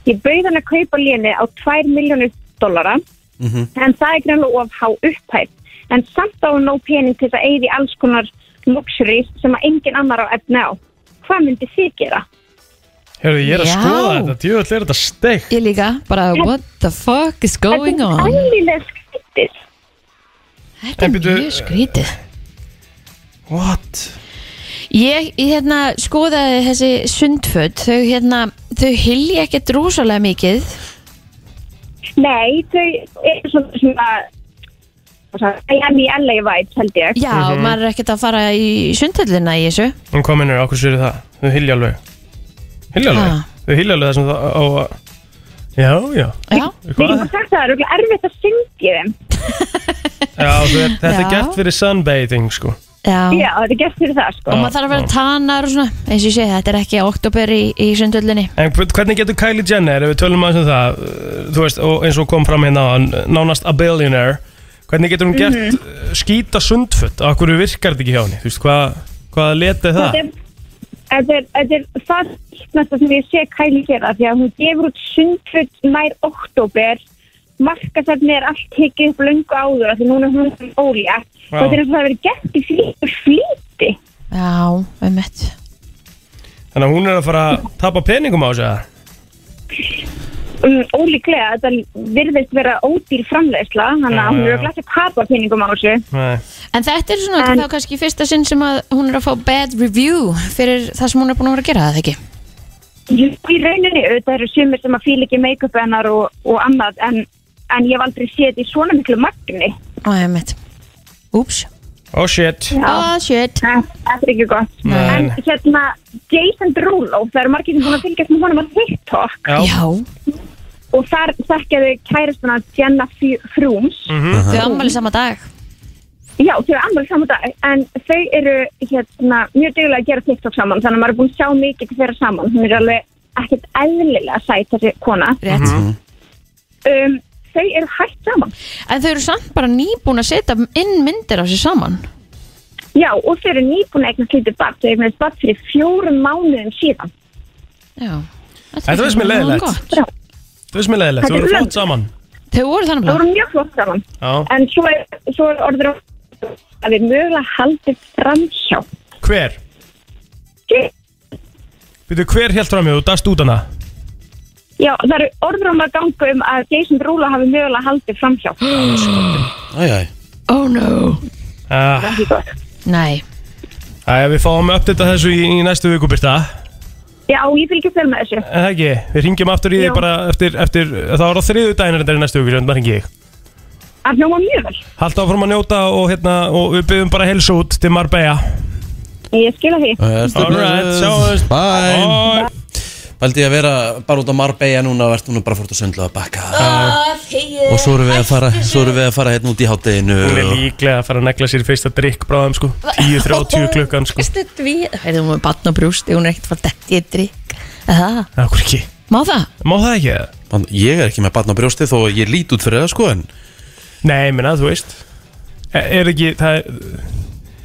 K: Ég bauð hann að kaupa léni á 2 miljónir dollara en það er greinlega of há upphætt en samt á hann nóg pening til þess að eigði alls konar luxuries sem að engin annar á efni á. Hvað myndi þið gera?
C: Hörðu, ég er að
B: Já.
C: skoða þetta, djöfull er þetta steik
B: Ég líka, bara what the fuck is going
K: Þetta
B: on
K: er ælilega skrítið.
B: Þetta er mjög skrítið
C: What?
B: Ég, ég hérna, skoðaði þessi sundföt þau hérna, þau hilja ekkert rosalega mikið
K: Nei, þau eru svona svona Miami LA vibes held ég.
B: Já, maður er ekkert að fara í sundhöllina í þessu
C: En hvað minnur, okkur sér það? Þau hilja alveg Hilja alveg?
B: Ha.
C: Þau hilja alveg það á að Já, já
B: Já,
K: Við erum að sagt það, það er erfitt að syngja þeim.
C: Já, er, þetta er
B: Já.
C: gert fyrir sunbathing, sko
B: já.
K: Já, þetta er gert fyrir það, sko.
B: Og maður þarf að vera tannar og svona eins og ég segi, þetta er ekki oktober í, í sundhöllinni
C: En hv- hvernig getur Kylie Jenner, ef við tölum aðeins um það uh, Þú veist, og eins og kom fram hérna áðan, nánast a billionaire Hvernig getur hún gert mm skýta sundfutt? Akkur virkar þetta ekki hjá henni? Þú veist, hvað, hvað letið það?
K: Þetta er- Þetta er, þetta það næsta sem ég sé Kylie gera því að hún gefur út sundfutt nær oktober markasefni er allt tekið upp löngu áður af því núna er hún ólja og þetta er það hafi verið gert í flýtur flýti.
B: Já, um mitt
C: Þannig að hún er að fara að tapa peningum á eða?
K: Um, ólíklega, þetta virðist vera ódýr framleiðsla þannig að hún
C: já.
K: er að glasa papa peningum á þessu.
C: Nei.
B: En þetta er svona
K: En-
B: þá kannski fyrsta sinn sem að hún er að fá bad review fyrir það sem hún er búin að vera að gera það ekki?
K: Jú, í rauninni, auðvitað eru sumir sem að fíla ekki make-up hennar og, og annað en, en ég hef aldrei séð þetta í svona miklu magni.
B: Ó, um mitt Úps
C: Oh shit.
B: Oh shit.
K: Nei, Þetta er ekki gott.
C: Nei.
K: En hérna, Jason Derulo Það eru margir sem búin að fylgjast með honum á TikTok.
C: Já.
K: Og þar þekkjaðu kæristuna Jenna Fr- Frooms.
B: Þau ammali sama dag.
K: Já, þau eru annar saman dag En þau eru hérna mjög duglega að gera TikTok saman Þannig að maður er búin að sjá mikið til þeirra saman. Hún er alveg ekkert eðlilega sæt þessi kona.
B: Rétt.
K: Um, Þau eru hægt saman.
B: En þau eru samt bara nýbúin að setja inn myndir á sig saman.
K: Já, og þau eru nýbúin að eignast lítið barn. Þau eru með barn fyrir fjórum mánuðum síðan.
B: Já.
C: Þetta finnst mér leiðilegt Það finnst mér leiðilegt,
K: Þetta
C: þú
K: er
C: eru flott saman.
B: Þau voru þannig
K: Það voru mjög flott saman.
C: Já.
K: En svo er, svo er orður að við mögulega haldið framhjá.
C: Hver? Veitu, hver helt fram í þú dast út hana?
K: Já, það eru orður um að ganga um að Jason Derulo hafi mögulega haldið framhjá.
C: Æjæj
B: Oh no
C: ah,
K: Ekki gott.
B: Nei
C: Æja, við fáum uppdata þessu í, í næstu viku byrta
K: Já, ég fylgjast vel með þessu.
C: En það ekki, við ringjum aftur í
K: Jú.
C: þig bara eftir, eftir Það var á þriðu daginn þetta er í næstu viku sem það ringi ég
K: Það hljóma mjög vel.
C: Halda áfram að njóta og, hérna, og við byggjum bara helsu út til Marbella
K: Ég skila því.
C: Alright, sjáumst
A: Bye
C: Bye.
A: Baldi að vera bara út á Marbella núna og ert núna bara fórt að sundla að bakka.
B: Ah,
A: Og svo erum við að fara Svo erum við að fara hérna út í hátteginu
C: Hún er líklega að fara að negla sér fyrsta drikk bráðum sko. 10.30 klukkan sko.
B: Stutt við Heiðum við batn og brústi Hún er ekkert fara dætt í eitt drikk Það?
C: Akkur ekki?
B: Má það?
C: Má það ekki?
A: Man, Ég er ekki með batna á brjósti þó ég lít út fyrir það sko en
C: Nei, minna, þú veist. Er, er ekki, það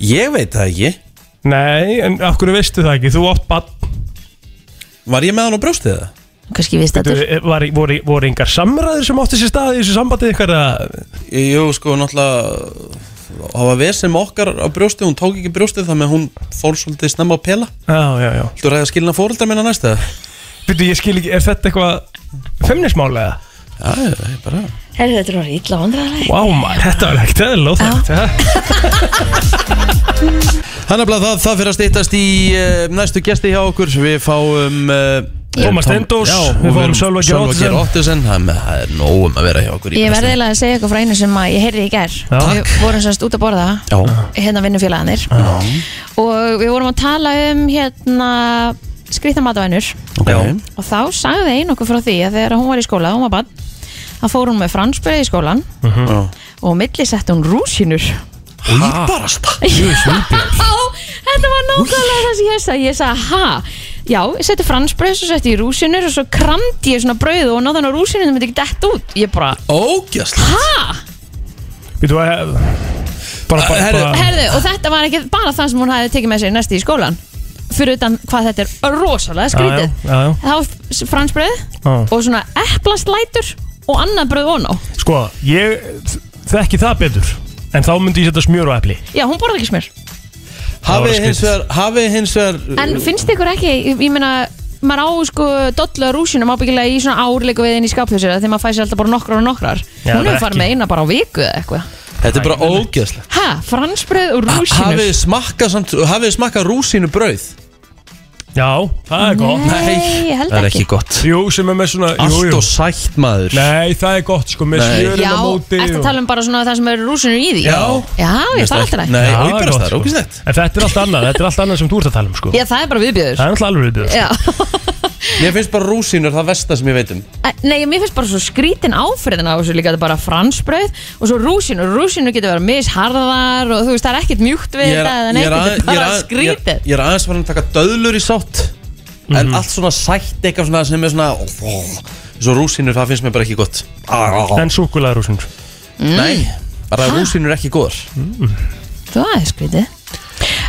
A: Ég veit það ekki.
C: Nei, en akkur veistu það ekki, þú átt bann
A: Var ég með hann á brjósti eða?
B: Kannski við stættur
C: var, voru, voru engar samræður sem átti sér stað í þessu sambandi ykkar að
A: Jú, sko, náttúrulega Það var við sem okkar á brjósti Hún tók ekki brjóstið þannig að hún fór svolítið snemma að pela
C: Já, já, já
A: Þú ræði að skilna fóreldrar minna næst eða?
C: Býtu, ég skil ekki, er þetta eitthvað Femnismálega?
A: Já, ég er bara
B: Herri, þetta er orðið illa vandræðileg
C: Vá, maður, þetta var ekkert eðl óþægt
A: Þannig að það, það fyrir að stýttast í uh, næstu gesti hjá okkur Við fáum uh,
C: Tómas
A: Tom-
C: Steindós,
A: Já,
C: við
A: og
C: fáum Sölva Ottesen.
A: Ottesen Það það er nógum að vera hjá okkur í
B: Ég verði
A: brestinni.
B: eiginlega að segja eitthvað frá einu sem að ég heyrði í gær
A: Já.
B: Við vorum sérst út að borða
A: Já.
B: Hérna vinnufélaganir Og við vorum að tala um hérna Skrýta matavænur
A: okay.
B: Og þá sagði ein okkur frá því að þegar hún var í skóla, hún var bann Það fór hún með fransbröð í skólan
A: Já.
B: og á milli sett hún rúsinur
A: Íbarasta
B: þetta var nákvæmlega það sem ég sagði. Ég sagði, ha? Já, ég setti fransbröð, svo setti ég rúsinur og svo kramdi ég svona brauð og náðan á rúsinur það myndi ekki dett út. Ég bara,
A: Ógjastlega
B: ha?
C: Býtu að bara, bara, bara
B: Herðu, og þetta var ekki bara það sem hún hafi tekið með sér næsti í skólan Fyrir utan hvað þetta er rosalega skrítið.
C: Já, já, já.
B: Það var fransbröð og svona eplaslætur og annað bröð og ná
C: Sko, ég þekki það betur En þá myndi ég setja smjör og epli.
B: Já, hún borði ekki smjör.
A: Hafi
C: var
A: hins vegar Hafi hins vegar
B: En finnst ykkur ekki, ég, ég meina maður á sko dollu að rúsinum ábyggilega í svona árleiku við inn í skáphjósir þegar maður fæ sér alltaf bara nokkrar og nokkrar.
A: Já,
B: Hún
A: það er
B: hefur farið
A: ekki.
B: með eina bara á viku eða eitthvað.
A: Þetta er bara ógjastlega
B: Ha, fransbröð og rúsinur
A: Hafið þið smakkað samt Hafið þið smakkað rúsínu brauð
C: Já, það er gott.
B: Nei, ég held
A: Það er
B: ekki.
A: ekki gott.
C: Jú, sem er með svona jú,
A: Allt
C: jú.
A: og sætt maður.
C: Nei, það er gott, sko, með
A: Nei.
C: smjörin
B: Já,
C: á móti
B: eftir að tala um bara svona það sem eru rúsinur í því?
C: Já.
B: Já, ég það er alltaf
A: Nei,
C: Já,
A: ógeðslegt,
C: gott,
A: það er
C: sko.
A: ógeðslegt.
C: En þetta er allt annað, þetta er allt annað sem þú ert að tala um, sko.
B: Já, það er bara viðbjöður
C: Það er alltaf alveg viðbjöður
B: Já,
A: Mér finnst bara rúsínur það versta sem ég veit um.
B: Nei, mér finnst bara svo skrítin áfriðin á þessu líka Þetta er bara fransbröð og svo rúsinur Rúsinur getur verið misharðar og þú veist, það er ekkert mjúkt við
A: Ég er,
B: þetta eða neitt, þetta er
A: ég, er
B: bara
A: að, ég,
B: skrítið.
A: er, ég er aðeins farin að taka döðlur í sátt En allt svona sætt eitthvað svona sem er svona Svo rúsínur það finnst mér bara ekki gott.
C: En súkulega rúsinur
A: Nei, bara rúsínur ekki góðar.
B: Það er skrítið.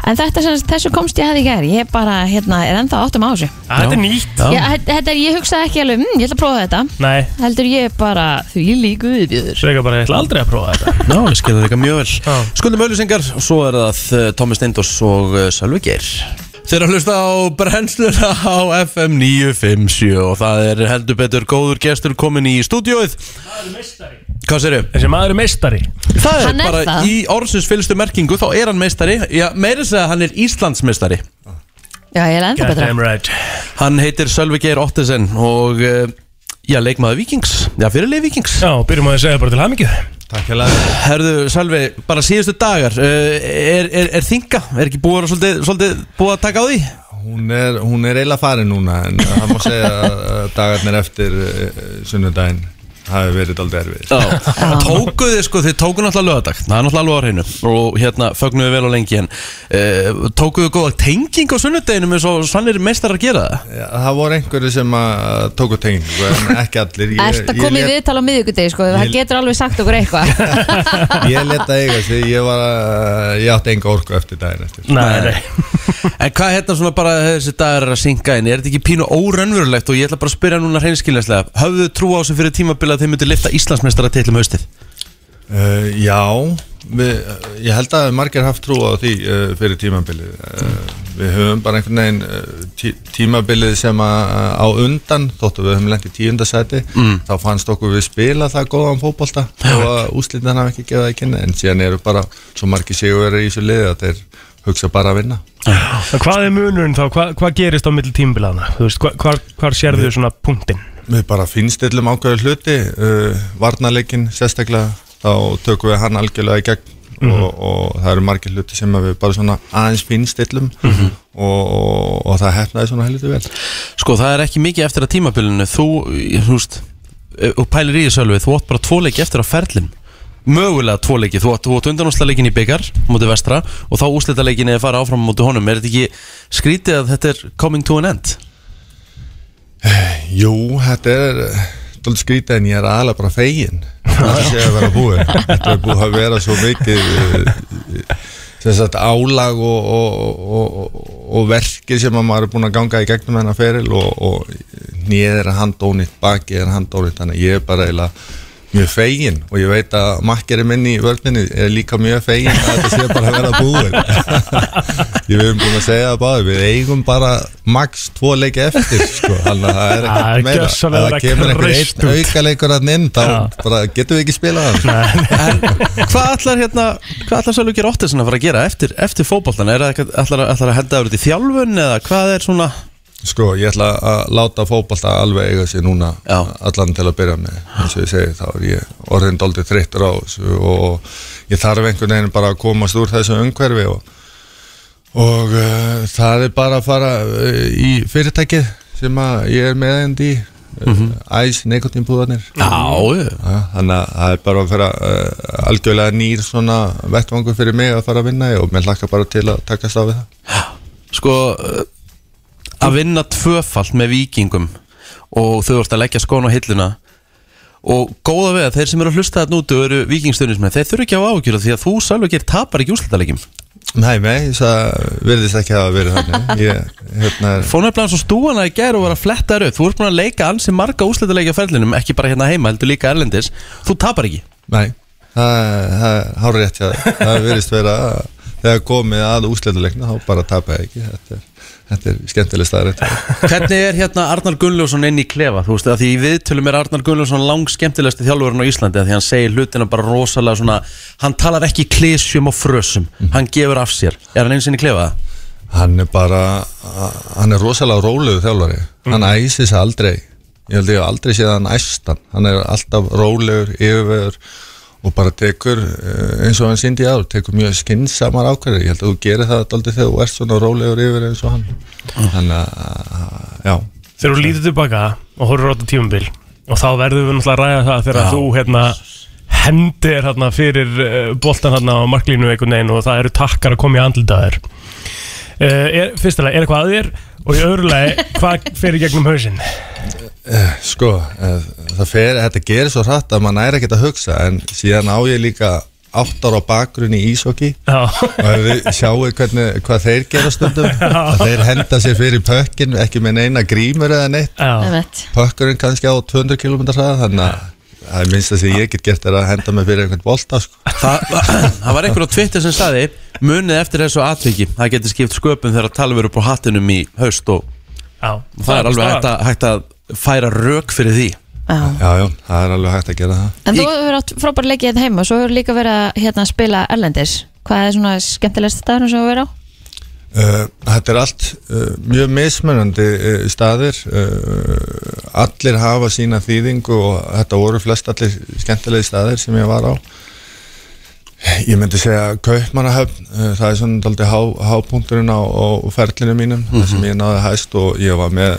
B: En þetta sem þessu komst ég að í gær. Ég bara, hérna, er ennþá áttum á þessu.
C: Þetta er nýtt.
B: Já, þetta er, ég hugsaði ekki alveg, mm, ég ætla að prófa þetta.
C: Nei,
B: Heldur ég bara, því líku viðbjöður
C: svo ekki bara, ég ætla aldrei að prófa þetta.
A: Já, ég skilði það mjög vel. Skuldum auðlýsingar og svo er það uh, Tómi Steindors og uh, Sölvi Geir Þeir eru að hlusta á brennsluna á FM 957 og það er heldur betur góður gestur komin í stúdióið Hvað sér ég?
C: Þessi maður er meistari.
A: Það er
B: Hann er
A: bara
B: það.
A: í orðsins fylgstu merkingu þá er hann meistari. Já, meira þess að hann er Íslandsmeistari.
B: Já, ég er ennþá betra.
C: Goddamn right.
A: Hann heitir Sölvi Geir Ottesen og uh, já, leikmaður Víkings. Já, fyrirlið Víkings.
C: Já, byrjum að segja bara til hamingju
L: Takk hérlega
A: Herðu, Sölvi, bara síðustu dagar uh, er, er, er þinga? Er ekki búið að, svolítið, svolítið búið að taka á því?
L: Hún er, hún er eiginlega farin núna en það má segja að dagarnir eftir uh, sunnudaginn hafi verið aldrei erfið
A: Já, tókuðu sko, þið tókuðu náttúrulega lögadag Það er náttúrulega alveg á hreinu. Og hérna fögnuðu vel á lengi En uh, tókuðu góða tenging á sunnudeginum eins og sannir meistar að gera það?
L: Já, Það voru einhverju sem að tóku tengingu en ekki allir. Ég-
B: Erst að
L: ég
B: koma í
L: lét-
B: viðtal á miðvikudegi, sko? Það
L: Ég-
B: getur alveg sagt okkur eitthvað.
L: Ég leta eiga sig, ég var að, ég átti enga orku eftir daginn eftir.
C: Nei, nei.
A: En hvað hérna svona bara þessi dagar er að synka inn Er þetta ekki pínu órönverulegt Og ég ætla bara að spyrja núna hreinskilneslega Höfðu trú á þessu fyrir tímabili að þeir myndu lifta Íslandsmeistara til um haustið?
L: Uh, já, við, ég held að margir haft trú á því uh, fyrir tímabilið uh, Við höfum bara einhvern veginn uh, tí, tímabilið sem að á undan þóttu við höfum lent í tíundasæti
A: Mm.
L: þá fannst okkur við spila það góðan fótbolta og að úslitin hafa ekki í kynna en síðan eru bara svo margir sigur í þessu liði að þeir hugsa bara að vinna
C: En hvað er munurinn þá? Hvað, hvað gerist á milli tímbilana? Þú veist, hva, hvar, hvar sérðu svona punktinn?
L: Við bara finnstillum ákveður hluti uh, varnarleikin sérstaklega þá tökum við hann algjörlega í gegn.
C: Mhm.
L: og, og það eru margir hluti sem að við bara svona aðeins finnstillum
A: Mhm.
L: og, og, og það hefnaði svona helviti vel.
A: Sko það er ekki mikið eftir að tímabilinu. Þú, þú veist Og pælir í þessu alveg, þú átt bara tvo leiki eftir á ferlin Mögulega tvo leiki. Þú átt, þú átt undanúsla leikin í byggar Móti vestra Og þá úslita leikin að fara áfram móti honum. Er þetta ekki skrítið að þetta er coming to an end?
L: Jú, þetta er Dóttir skrítið en ég er aðalega bara fegin Það sé að vera búið Þetta er búið að vera svo mikið sem sagt álag og, og, og, og verkið sem að maður er búin að ganga í gegnum hennar feril og, og nýð er handónýtt, baki er handónýtt þannig að ég er bara eiginlega mjög fegin og ég veit að makkerinn minn í vörninni er líka mjög fegin að þetta sé bara að vera búið. Ég við erum búin að segja það báði við eigum bara max tvo leiki eftir sko, þannig að það er
C: er
L: ekkert meira ef það kemur einhver einn auka leikur að inn þá bara getum við ekki spilað hann.
A: En hvað ætlar hérna Hvað ætlar Sölvi Geir Ottesen að fara að gera eftir, eftir fótboltan? Er það ætlar að henda yfir í þjálfun eða hvað er svona
L: Sko, ég ætla að láta fótbolta alveg eiga sér núna
A: Já.
L: allan til að byrja með eins og ég segi, þá er ég orðin doldið þreyttur á þessu og ég þarf einhvern veginn bara að komast úr þessu umhverfi og, og uh, það er bara að fara uh, í fyrirtækið sem ég er meðend í
A: Mhm.
L: æs, nekotínbúðanir
A: Já, já.
L: Þannig að það er bara að fara uh, algjörlega nýr svona vettvangur fyrir mig að fara að vinna og mér hlakka bara til að takast á við það
A: Sko uh, að vinna tvöfalt með vikingum og þau vart að leggja skón á hilluna. Og góða að þeir sem eru að hlusta þetta núti og eru vikingstunismenn, þeir þurfa ekki á ágjur því að þú sjálfur gerir tapar ekki úrslitalegjum
L: Nei, nei, það virðist ekki að vera þannig. Ég, hérna er
A: Fónu er svo stúana í gær og var að fletta upp. Þú ert búin að leika ansi marga úrslitalegja ferlinum ekki bara hérna heima, heldur líka erlendis. Þú tapar ekki.
L: Nei, það, það hár rétt það virðist vera að þegar komið að úsleituleikna þá bara tapa ég ekki þetta er, skemmtileg staðrætt
A: Hvernig er hérna Arnar Gunnljósson inn í klefa? Þú veist að því í viðtölum er Arnar Gunnljósson lang skemmtilegasti þjálfurinn á Íslandi því hann segir hlutina bara rosalega svona hann talar ekki klísjum og frösum. Hann gefur af sér. Er hann eins inn í klefa?
L: hann er bara hann er rosalega rólegur þjálfari. Hann æsir sig aldrei. Ég held ég aldrei séð hann æstan hann. Er alltaf rólegur, yfirvegur og bara tekur eh, eins og hann síndi á, tekur mjög skynnsamar ákvæður ég held að þú gerir það aldrei þegar þú ert svona rólegur yfir eins og hann. Þannig að, já.
C: Þegar þú lítið tilbaka og horfður á þetta tímabil og þá verðum við náttúrulega að ræða það þegar
L: Já.
C: þú hérna hendir hérna fyrir uh, boltan hérna á marklínu einhvern veginn og það eru takkar að koma í andlitaðir uh, er, Fyrstulega, er eitthvað að þér og í öðru lagi, hvað fer í gegnum hausinn?
L: Eh, Sko, eh, það fer, þetta gerir svo hratt að maður næri ekkert að hugsa en síðan á ég líka átt ára bakgrunn í ísokki og við sjáum hvernig, hvað þeir gera stundum að þeir henda sér fyrir pökkin ekki með neina grímur eða neitt. Pökkurinn kannski á 200 km hraða þannig að það er minnst að sem ég get gert er að henda mig fyrir einhvern bolta sko.
A: Það, það var einhver á Twitter sem saði munið eftir þessu atviki. Það getur skipt sköpum þegar talveru upp á hattinum í haust og
C: Já,
A: það er alveg hægt að, hægt að færa rök fyrir því.
B: Já.
L: já, já, það er alveg hægt að gera það.
B: En þú hefur átt frábært leikið hérna heima og svo hefur líka verið að hérna, spila erlendis. Hvað er svona skemmtilegst staðurinn sem þú verið á?
L: Uh, þetta er allt uh, mjög mismunandi uh, staðir. Uh, allir hafa sína þýðingu og þetta voru flest allir skemmtilegi staðir sem ég var á. Ég myndi segja Kaupmannahöfn uh, það er svona daldið há, hápunkturinn á, á ferlinu mínum þar sem ég náði hæst og ég var með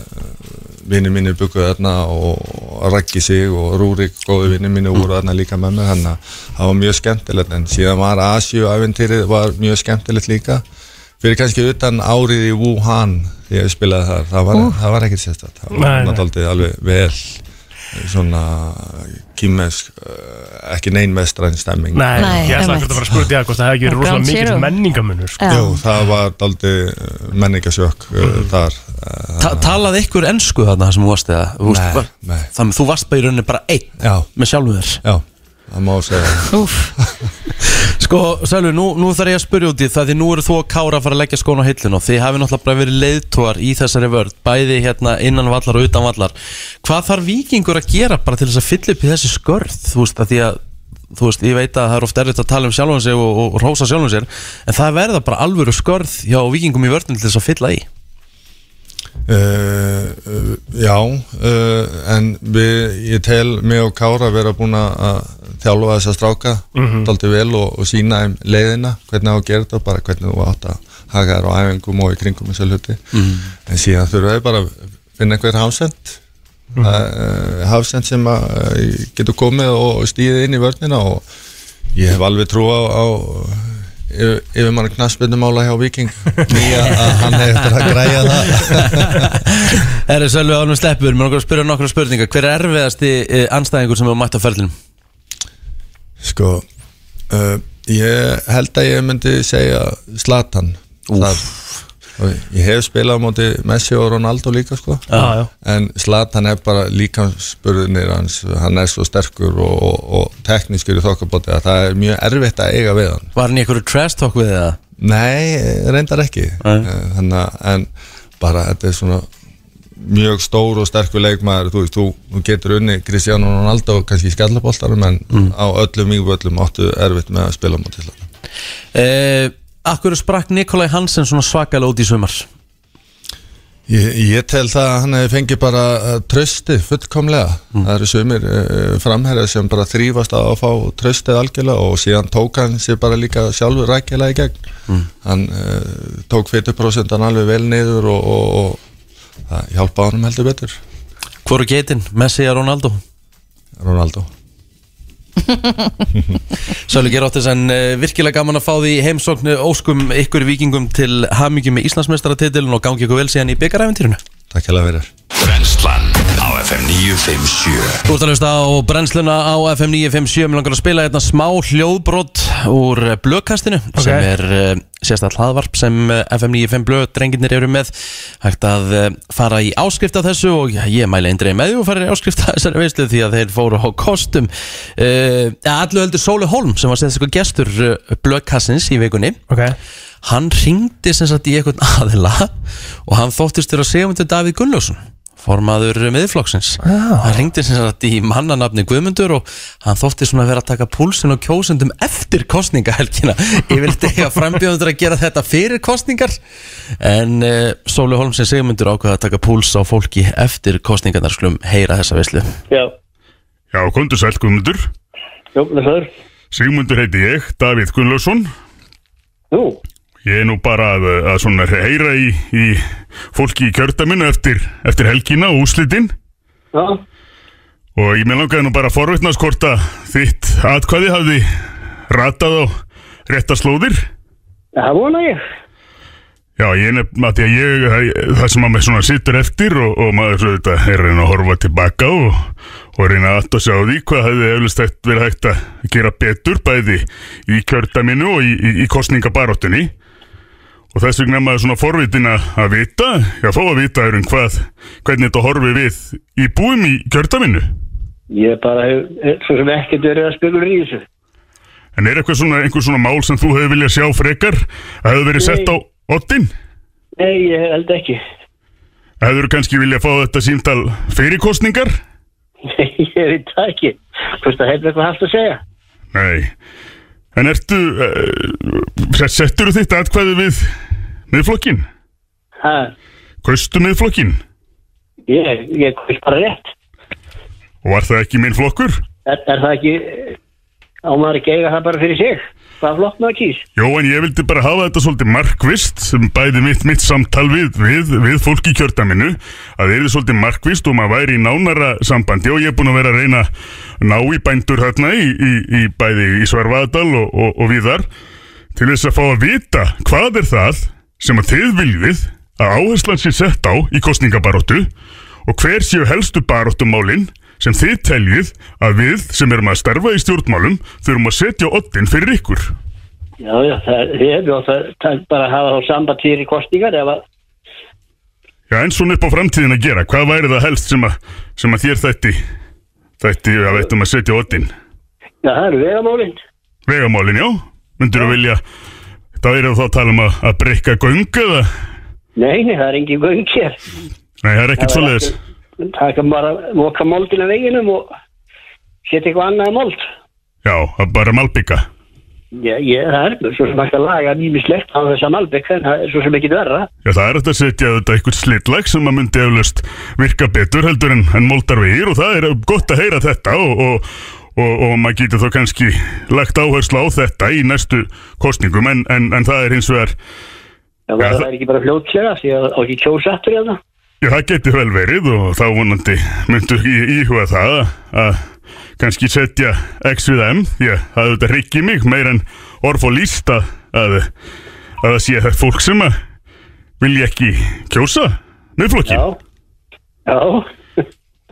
L: vinni mínu bygguð þarna og Raggi sig og Rúrik góði vinni mínu voru þarna líka með mig þannig að það var mjög skemmtilegt. En síðan var Asju-æventýrið var mjög skemmtilegt líka. Fyrir kannski utan árið í Wuhan ég spilaði þar, það var, það var ekkert sérstætt það var náttúrulega alveg vel svona kýmmesk ekki neynmestræn stemming.
C: Nei, ég ætla ekki að fara að spurði að hvort það hefði ekki verið rosalega
B: zero.
C: menningamunur sko.
L: Jú, það var daldi menningasjök uh, þar.
A: Ta Talaði ykkur ennsku þarna sem þú varst eða?
L: Nei, nei.
A: Þannig að þú varst bara í rauninni bara einn
L: Já,
A: með sjálfum þér.
L: Já, það má segja það.
A: Sko, Sælvi, nú, nú þarf ég að spyrja út í það því nú eru þú og Kára að fara að leggja skón á hillun og þið hafi náttúrulega bara verið leiðtóar í þessari vörð bæði hérna innan vallar og utan vallar. Hvað þarf vikingur að gera bara til þess að fylla upp í þessi skörð? Þú veist, að að þú veist, ég veit að það er oft erfitt að tala um sjálfum sig og, og, og rósa sjálfum sér en það verða bara alvöru skörð hjá vikingum í vörðin til þess að fylla í
L: Uh, uh, já, uh, en við, ég tel mig og Kára vera búin að þjálfa þess að stráka
C: Mhm.
L: daldi vel og, og sína þeim leiðina hvernig á að gera þetta, bara hvernig þú átt að haga þér á æfingum og í kringum þessu hluti
A: Mhm.
L: en síðan þurfa þau bara að finna einhver hafsend
C: Mhm.
L: uh, hafsend sem að uh, getur komið og stíðið inn í vörnina og ég hef alveg trú á, á yfir, mann knassbyrnumála hjá Viking nýja að hann hefur eftir að græja það.
A: Herri Sælvi ánum sleppur, mér langar að spyrja nokkra spurningar. Hver er erfiðasti eh, anstæðingur sem hefur mætt á ferlinum?
L: Sko uh, Ég held að ég myndi segja Zlatan. Og Ég hef spilað á móti Messi og Ronaldo líka sko.
C: Já, já.
L: En Zlatan er bara líka spurðinir hans, hann er svo sterkur og, og, og teknískur í þokkabóti að það er mjög erfitt að eiga við hann.
A: Var hann í einhverju trash talk við það?
L: Nei, reyndar ekki. Eh, Þannig en bara þetta er svona mjög stór og sterkur leikmaður. Þú, veist, þú, þú getur unni Cristiano Ronaldo kannski í skallaboltarum en á öllum mýgvöllum áttu erfitt með að spila á móti Zlatan.
A: Eh, Akkur sprakk Nikolai Hansen svona svakalega út í sumar?
L: Ég, ég tel það að hann hefði fengið bara uh, trösti fullkomlega. Það eru sumir uh, framherjar sem bara þrýfast að fá tröstið algjörlega og síðan tók hann sér bara líka sjálfur rækjulega í gegn. Hann uh, tók 40% alveg vel niður og, og, og það hjálpa honum heldur betur.
A: Hvor er geitin? Messi eða Ronaldo?
L: Ronaldo
A: Svæli Geir Óttis en uh, virkilega gaman að fá því í heimsóknu óskum ykkur vikingum til hamingjum með Íslandsmeistaratitilin og gangi ykkur vel síðan í byggaræfintýrinu
L: Takk hjá
M: á FM 957
A: Þú ert að hlusta á brennsluna á FM 957 Mér langar að spila hérna smá hljóðbrot úr eh, blöðkastinu
C: Ok.
A: sem er uh, sérstætt hlaðvarp sem eh, FM 95 blöð drengirnir eru með. Hægt að uh, fara í áskrift af þessu og já, ég mæli eindreið með því og fara í áskrift af þessari veislu því að þeir fóru á kostum. Uh, Allu heldur Sóli Holm sem var sérstætt gestur blöðkastins í vikunni.
C: Okay.
A: Hann ringdi sem sagt í einhvern aðila og hann þóttist þér að segja Davíð Gunnljósson formaður miðflokksins. Hann ringdi sem sagt í mannanafni Guðmundur og hann þótti svona að vera að taka púlsin og kjósendum eftir kostningahelgina ég vildi ekki að frambjóðundur að gera þetta fyrir kostningar en uh, Sóli Holmsins Sigmundur ákveða að taka púls á fólki eftir kostningarnar skulum heyra þessa veislu.
N: Já,
O: Já, komdu sæl Guðmundur.
N: Jó, blessaður.
O: Sigmundur heiti ég, Davíð Gunnlaugsson.
N: Nú,
O: Ég er nú bara að, að svona heyra í, í fólki í kjördaminu eftir, eftir helgina og úslitinn
N: já,
O: og ég með langaði nú bara að forvitnast hvort að þitt atkvæði hafði ratað á rétta slóðir.
N: Það vona ég.
O: Já, ég nefn að því að ég, það sem að maður svona sittur eftir og, og maður þetta er reyna að horfa tilbaka og, og reyna að átta sig á því hvað hefði eflust verið hægt að gera betur bæði í kjördaminu og í, í, í kostningabaróttunni og þess vegna er maður svona forvitin að að vita, já, fá að vita um hvað, hvernig þetta horfi við í búum í kjördaminu.
N: Ég bara hef, svo sem ekkert verið að spilur í þessu.
O: En er eitthvað svona, einhver svona mál sem þú hefur viljað sjá frekar að hefur verið sett á oddin?
N: Nei, ég held ekki.
O: Hefur kannski viljað fá þetta síntal fyrir kostningar?
N: ég veit það ekki. Hvort það hefur eitthvað haft að segja.
O: Nei. En ertu, uh, settur þitt atkvæði við miðflokkin?
N: Ha,
O: Kaustu miðflokkin?
N: ég, ég kvist bara rétt.
O: Og var það ekki minn flokkur?
N: Er, er það ekki, á maður ekki eiga það bara fyrir sig? Hvað flott maður kýs?
O: Jó, en ég vildi bara hafa þetta svolítið markvist sem bæði mitt, mitt samtal við, við, við fólk í kjördaminu að það er svolítið markvist og maður væri í nánara sambandi og ég er búin að vera að reyna að ná í bændur hérna í, í, í bæði í Svarvaðadal og, og, og viðar til þess að fá að vita hvað er það sem að þið viljið að áherslan sé sett á í kostningabaróttu og hver séu helstu baróttumálin sem þið teljið að við sem erum að starfa í stjórnmálum þurfum að setja oddin fyrir ykkur.
N: Já, já, það er og það, er bara að hafa þá samband fyrir kostningar ef að,
O: Já, en svona upp á framtíðin að gera, hvað væri það helst sem að, sem að þér þætti, þætti að veitum að setja oddin?
N: já, það eru vegamálinn.
O: Vegamálin, já? Myndur þú vilja, það er þá að tala um að, að breyka göng eða?
N: Nei, það er engin göng hér.
O: Nei, það er ekkert
N: er ekki- Það kan bara moka moldin af veginum og setja eitthvað annað mold.
O: Já, það er bara malbygga.
N: Já, ég, það er svo sem hægt að laga nýmislegt á þess að Malbek en það er svo sem ekki verra.
O: Já, það er hægt að setja þetta eitthvað slitlag sem að myndi eflaust virka betur heldur en, en moldarvegir og það er gott að heyra þetta og, og, og, og maður getur þá kannski lagt áherslu á þetta í næstu kostningum en, en, en það er hins vegar
N: Já, það er ekki bara fljótlega því að á ekki kjósattur í það.
O: Já, það getur vel verið og þá vonandi myndu í, íhuga það að- að kannski setja X við M, því að það auðvitað hryggi mig meir en orf og lísta að, að það sé það fólk sem að vilja ekki kjósa miðflokkin.
N: Já. Já.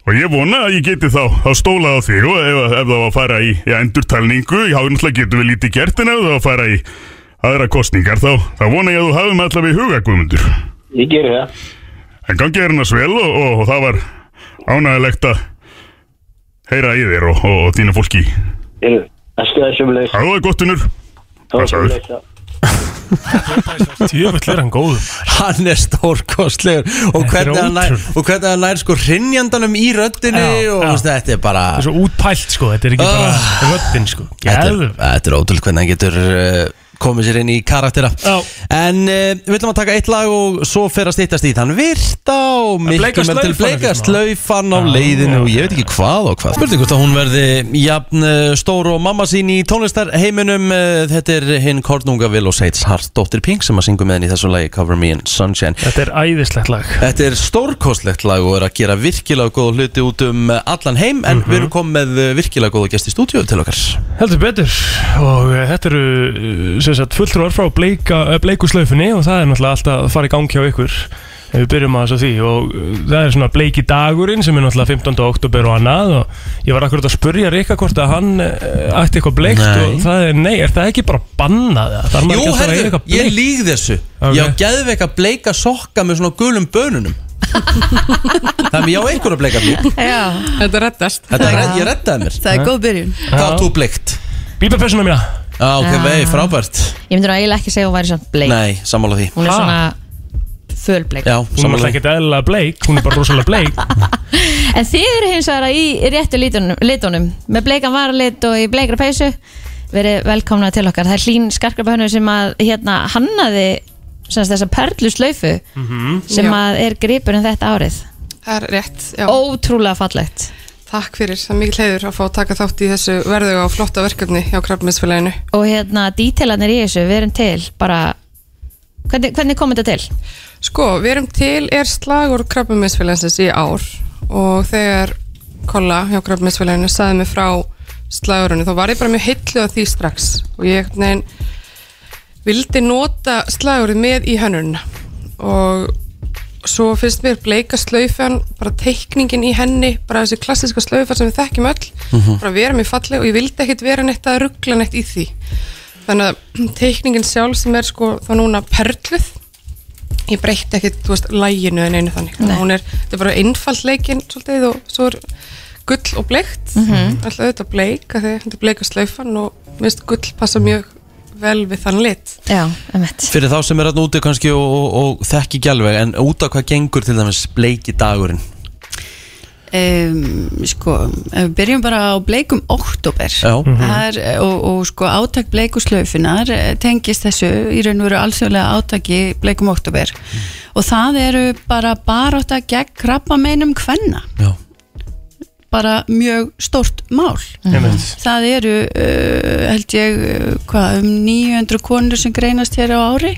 O: Og ég vona að ég geti þá, þá stólað á þig og ef, ef það var að fara í ja, endurtalningu, já, náttúrulega getum við lítið gert en ef það var að fara í aðra kostningar þá, þá vona ég að þú hafum allavega í huga, Guðmundur.
N: Ég gerir það.
O: En gangi er hennar vel og, og, og það var ánægilegt að heyra í þér og, og, þínu fólki.
N: Eru, það skiljaði sömulegis.
O: Það var gottunur.
N: Það var
O: Passaðu.
C: Tjöfull er hann góður.
A: Hann er stórkostlegur. Og
C: Þetta er
A: hvernig hann nær,
C: ótrúlegt.
A: og hvernig hann nær sko rinjandanum í röddinni og veist, þetta er bara
C: Það er svo útpælt sko, þetta er ekki bara röddin sko.
A: Þetta er, þetta er ótrúlega hvernig hann getur uh, komið sér inn í karaktera. Já. En uh, við ætlum að taka eitt lag og svo fer að stýttast í þann virta og miklu með til bleika slaufan á leiðinu og ég veit ekki hvað og hvað. Spurning hvort að hún verði jafn uh, stór og mamma sín í tónlistar heiminum Þetta er hinn Kornunga Will og Seits Hartdóttir Pink sem að syngu með henni í þessu lagi Cover Me in Sunshine.
C: Þetta er æðislegt lag.
A: Þetta er stórkostlegt lag og er að gera virkilega góða hluti út um allan heim en við erum komið með virkilega góða gest í stúdíu til okkar.
C: Heldur betur. Og þetta eru fulltrúar frá bleika, uh, bleikuslaufinni og það er náttúrulega alltaf að fara í gangi á ykkur. Ef við byrjum að þessu því og uh, það er svona bleiki dagurinn sem er náttúrulega 15. oktober og annað og ég var akkurat að spurja Rikka hvort að hann uh, ætti eitthvað bleikt
A: Nei.
C: og það er nei, er það ekki bara bannað?
A: Jú,
C: að eitthvað
A: ég líð þessu.
C: Ok.
A: Ég á geðveik að bleika sokka með svona gulum bönunum. Þannig ég á einhverja bleika blík
H: þetta reddast.
A: Þetta er, ég reddaði mér.
H: Það er góð byrjun.
A: Hvað þú bleikt?
C: Bíbapessuna mína
A: Já, ok, vei, frábært.
B: Ég myndi nú eiginlega ekki segja að hún væri svona bleik.
A: Nei, sammála því.
B: Hún er
C: Ha?
B: svona fölbleik
A: Já,
C: Hún er
A: sammála
C: alltaf
A: því.
C: ekki eðlilega bleik, hún er bara rosalega bleik.
B: En þið eru hins vegar í réttu litunum, litunum. Með bleikan varalit og í bleikra peysu. Verið velkomna til okkar. Það er hlín skarkrabahönnu sem að hérna hannaði semst þessa perlu slaufu sem
P: Já.
B: að er gripur en þetta árið.
P: Það er rétt, já.
B: Ótrúlega fallegt
P: Takk fyrir, það er mikil heiður að fá að taka þátt í þessu verðuga og flotta verkefni hjá Krabbminsfélaginu.
B: og hérna dítelanir í þessu, við erum til bara, hvernig, hvernig kom þetta til?
P: Sko, við erum til er slagur Krabbminsfélagsins í ár og þegar Kolla hjá Krabbminsfélaginu saði mig frá slagurinu, þá var ég bara mjög heillu af því strax og ég neginn vildi nota slagurinn með í hönnunina og svo finnst mér bleika slaufan bara teikningin í henni bara þessi klassiska slaufa sem við þekkjum öll
Q: Mhm.
P: bara vera mér falleg og ég vildi ekkit vera neitt að ruggla neitt í því þannig að teikningin sjálf sem er sko þá núna perluð ég breytti ekkit, þú veist, læginu en einu þannig
B: Nei.
P: hún er, þetta er bara einfalt leikin svolítið og svo er gull og bleikt
B: Mhm.
P: alltaf auðvitað bleik af því þetta er bleika slaufan og minnst gull passa mjög vel við þann lit.
B: Já, emitt
A: Fyrir þá sem er að úti kannski og, og, og þekki ekki alveg En út á hvað gengur til dæmis bleiki dagurinn?
Q: Um, sko, ef við byrjum bara á bleikum oktober
A: Já.
Q: Það er, og, og sko átak bleikuslaufinar eh, tengist þessu í raun og veru alþjóðlega átaki bleikum oktober og það eru bara barátta gegn krabba meinum hvenna
A: Já.
Q: Bara mjög stórt mál.
C: Einmitt.
Q: það eru uh, held ég uh, hvað, um 900 konur sem greinast hér á ári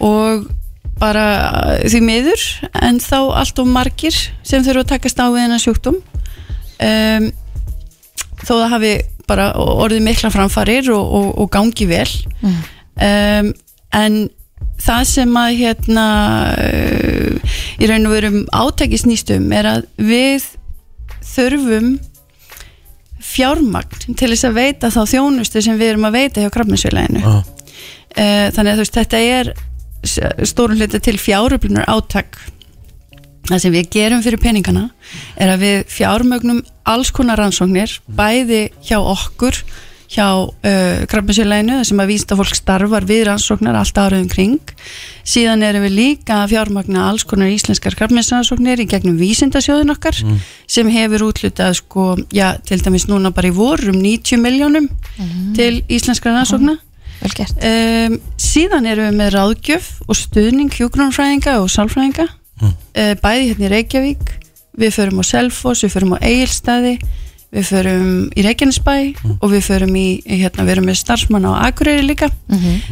Q: og bara uh, því miður en þá allt of margir sem þurfa að takast á við hennar sjúkdóm. Um, þó það hafi bara orðið mikla framfarir og, og, og gangi vel. Um, en það sem að hérna uh, í raun og verum átæki snýstum er að við þurfum fjármagn til þess að veita þá þjónustu sem við erum að veita hjá krafninsfélaginu
A: Já.
Q: uh, þannig að veist þetta er stórum hluti til fjáröflunar átak það sem við gerum fyrir peningana er að við fjármögnum alls konar rannsóknir bæði hjá okkur hjá uh, krafninsfélaginu þar sem að vísta fólk starfar við rannsóknar allt áraðum kring. Síðan erum við líka að fjármagna alls konar íslenskar krafninsrannsóknir í gegnum vísindasjóðin okkar sem hefur útlutað sko, já, til dæmis núna bara í vorum 90 miljónum til íslenskra rannsókna.
B: Vel gert.
Q: Um, síðan erum við með ráðgjöf og stuðning hjúgrunfræðinga og sálfræðinga mm. bæði hérna í Reykjavík. Við förum á Selfoss, við förum á Egilstaði við förum í Reykjanesbæ og við förum í, hérna, við erum með starfsmann á Akureyri líka.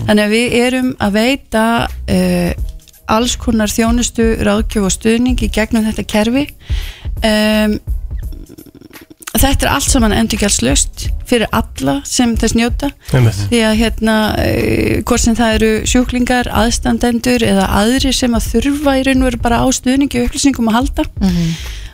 Q: Þannig að við erum að veita uh, alls konar þjónustu, ráðgjöf og stuðning í gegnum þetta kerfi. Um, þetta er allt saman endurgjaldslaust fyrir alla sem þess njóta.
C: Einmitt.
Q: því að hérna uh, hvort sem það eru sjúklingar, aðstandendur eða aðrir sem að þurfa í raun og veru bara á stuðningi og upplýsingum að halda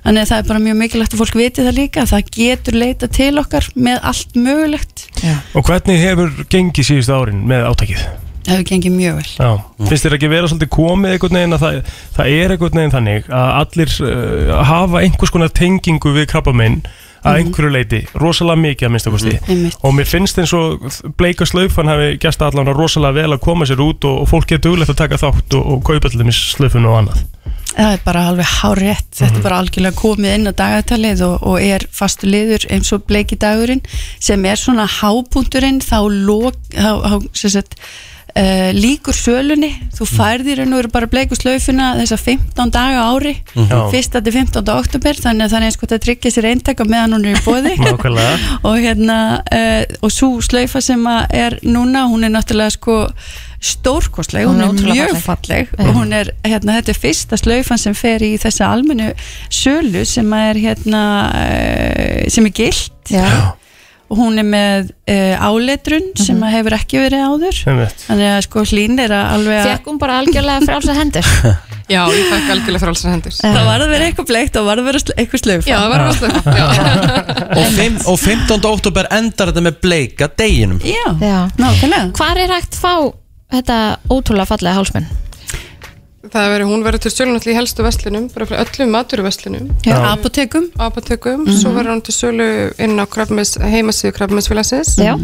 Q: þannig að það er bara mjög mikilvægt að fólk viti það líka það getur leita til okkar með allt mögulegt.
C: Og hvernig hefur gengið síðustu árin með átakið?
Q: það hefur gengið mjög vel.
C: Já, finnst þér ekki vera svolítið komið einhvern veginn að það, það er einhvern veginn þannig að allir uh, hafa einhvers konar tengingu við krabbaminn að einhverju leiti, rosalega mikið að minnsta kosti.
Q: Einmitt.
C: og mér finnst eins og bleika slaufan hafi gæst allan rosalega vel að koma sér út og, og fólk er duglegt að taka þátt og, og kaupa til þeim slaufun og annað
Q: Það er bara alveg hárétt, þetta er bara algjörlega komið inn á dagatalið og, og er fastu liður eins og bleiki dagurinn sem er svona hápunkturinn þá, lok, þá, þá sagt, uh, líkur sölunni, þú færðir en þú eru bara bleiku slaufuna þessa 15 daga á ári,
C: Mhm.
Q: 1. til 15. oktober þannig að það er eins og þetta tryggja sér eintaka meðan hún er í bóði
C: Nákvæmlega.
Q: Og hérna uh, og svo slaufa sem að er núna, hún er náttúrulega sko stórkostleg,
B: Hún
Q: hún
B: er ótrúlega
Q: mjög falleg. og hún er, hérna, þetta er fyrsta slaufan sem fer í þessa almennu sölu sem að er hérna uh, sem er gilt.
B: Já.
Q: Og hún er með uh, áletrun sem að hefur ekki verið áður
C: Einmitt.
Q: þannig að sko hlín er að alveg að
B: Fekk hún bara algjörlega frálsa hendur
P: Já, ég fekk algjörlega frálsar hendur
Q: það var að vera eitthvað bleikt og var að vera eitthvað slaufa
P: Já, það var að vera já.
A: og, fimm, og 15. oktober endar þetta með bleika deginum
Q: Já,
B: Já.
Q: nákvæmlega
B: Hvar er hægt fá þetta ótrúlega fallega hálsmenn?
P: Það veri, hún verður til sölu náttúrulega í helstu veslinum bara fyrir öllum maturverslunum
Q: Já. Apotekum
P: Apotekum,
Q: Mhm.
P: svo verður hún til sölu inn á krabmis, heimasíðu krabbamisfélagsins
B: Já.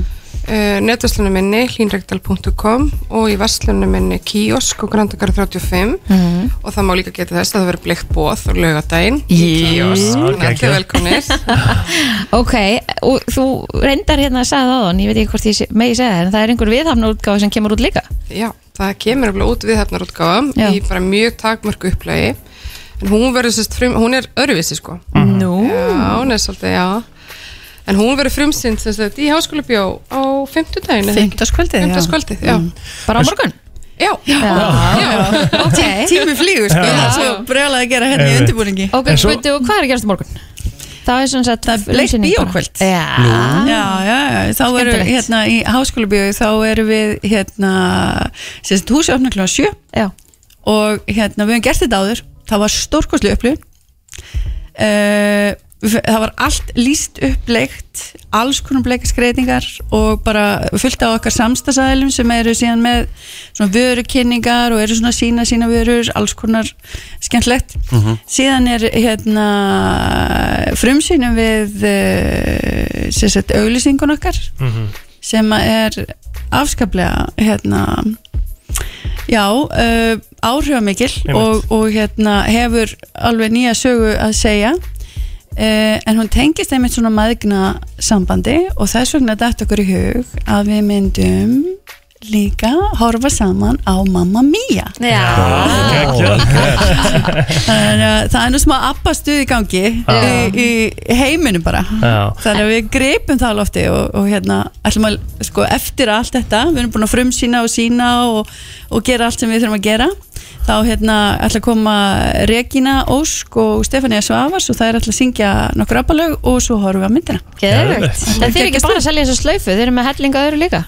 P: Uh, netverslunum minni hlínregdal.com og í verslunum minni kiosk og grandakar 35
B: Mhm.
P: og það má líka geta þess að það verður bleikt bóð og laugadaginn í kiosk, þannig að
B: ok.
P: allir velkomnir.
B: Ok, og þú reyndar hérna að sagði það áðan, ég veit ekki hvort ég sé- megi segja það en það er einhver viðhafna útgáfa sem kemur út líka?
P: Já, það kemur út við hefnar útgáfa
B: Já.
P: í bara mjög takmörku upplagi. En hún verður sérst frum, hún er öðruvísi sko.
B: Nú.
P: Já, hún er svolítið, já En hún sem sagt í háskóla bjó á fimmtudaginn
Q: Fimmtudagskvöldið, já.
P: Fimmtudagskvöldið, já.
Q: Mm.
B: Bara á morgun?
P: Já,
B: já, já. Ok.
Q: Tí- tími flýgur sko, er svo brjálega að gera hérna í undirbúningi.
B: Ok, svo... og hvað er að gerast á morgun? Það er svona sett Það er
Q: bleikt bíókvöld.
B: Já,
Q: já, já, já, þá eru
B: Skemmtilegt.
Q: hérna í háskóla þá eru við hérna sérst húsi opna klá 7
B: já.
Q: og hérna við höfum gert þetta áður. Það var stórkostlu upplifun. Uh, það var allt líst uppleikt alls konar bleikaskreitingar og bara fullt á okkar samstagsæðilum sem eru síðan með svona vörukynningar og eru svona sína sína vörur, alls konar skemmtlegt
R: Mhm.
Q: síðan er hérna frumsýnum við uh, sem sagt auglýsingun okkar sem að er afskaplega hérna já, uh, áhrifamikil og, og hérna hefur alveg nýja sögu að segja uh, en hún tengist einmitt svona maðgna sambandi og þess vegna þetta okkur í hug að við myndum líka horfa saman á Mamma Mia að það er nú smá appa stuð í gangi í, í heiminum bara.
C: Já.
Q: þannig að við greipum það lofti og, og hérna ætlum að sko eftir allt þetta við erum búin að frumsýna og sína og, og gera allt sem við þurfum að gera þá hérna ætla að koma Regína Ósk og Stefania Svavars og það er ætla að syngja nokkur appalög og svo horfum við að myndina.
B: Geðvegt. En þið er ekki bara að selja þessa slaufu, þið eru með hellinga öðru líka.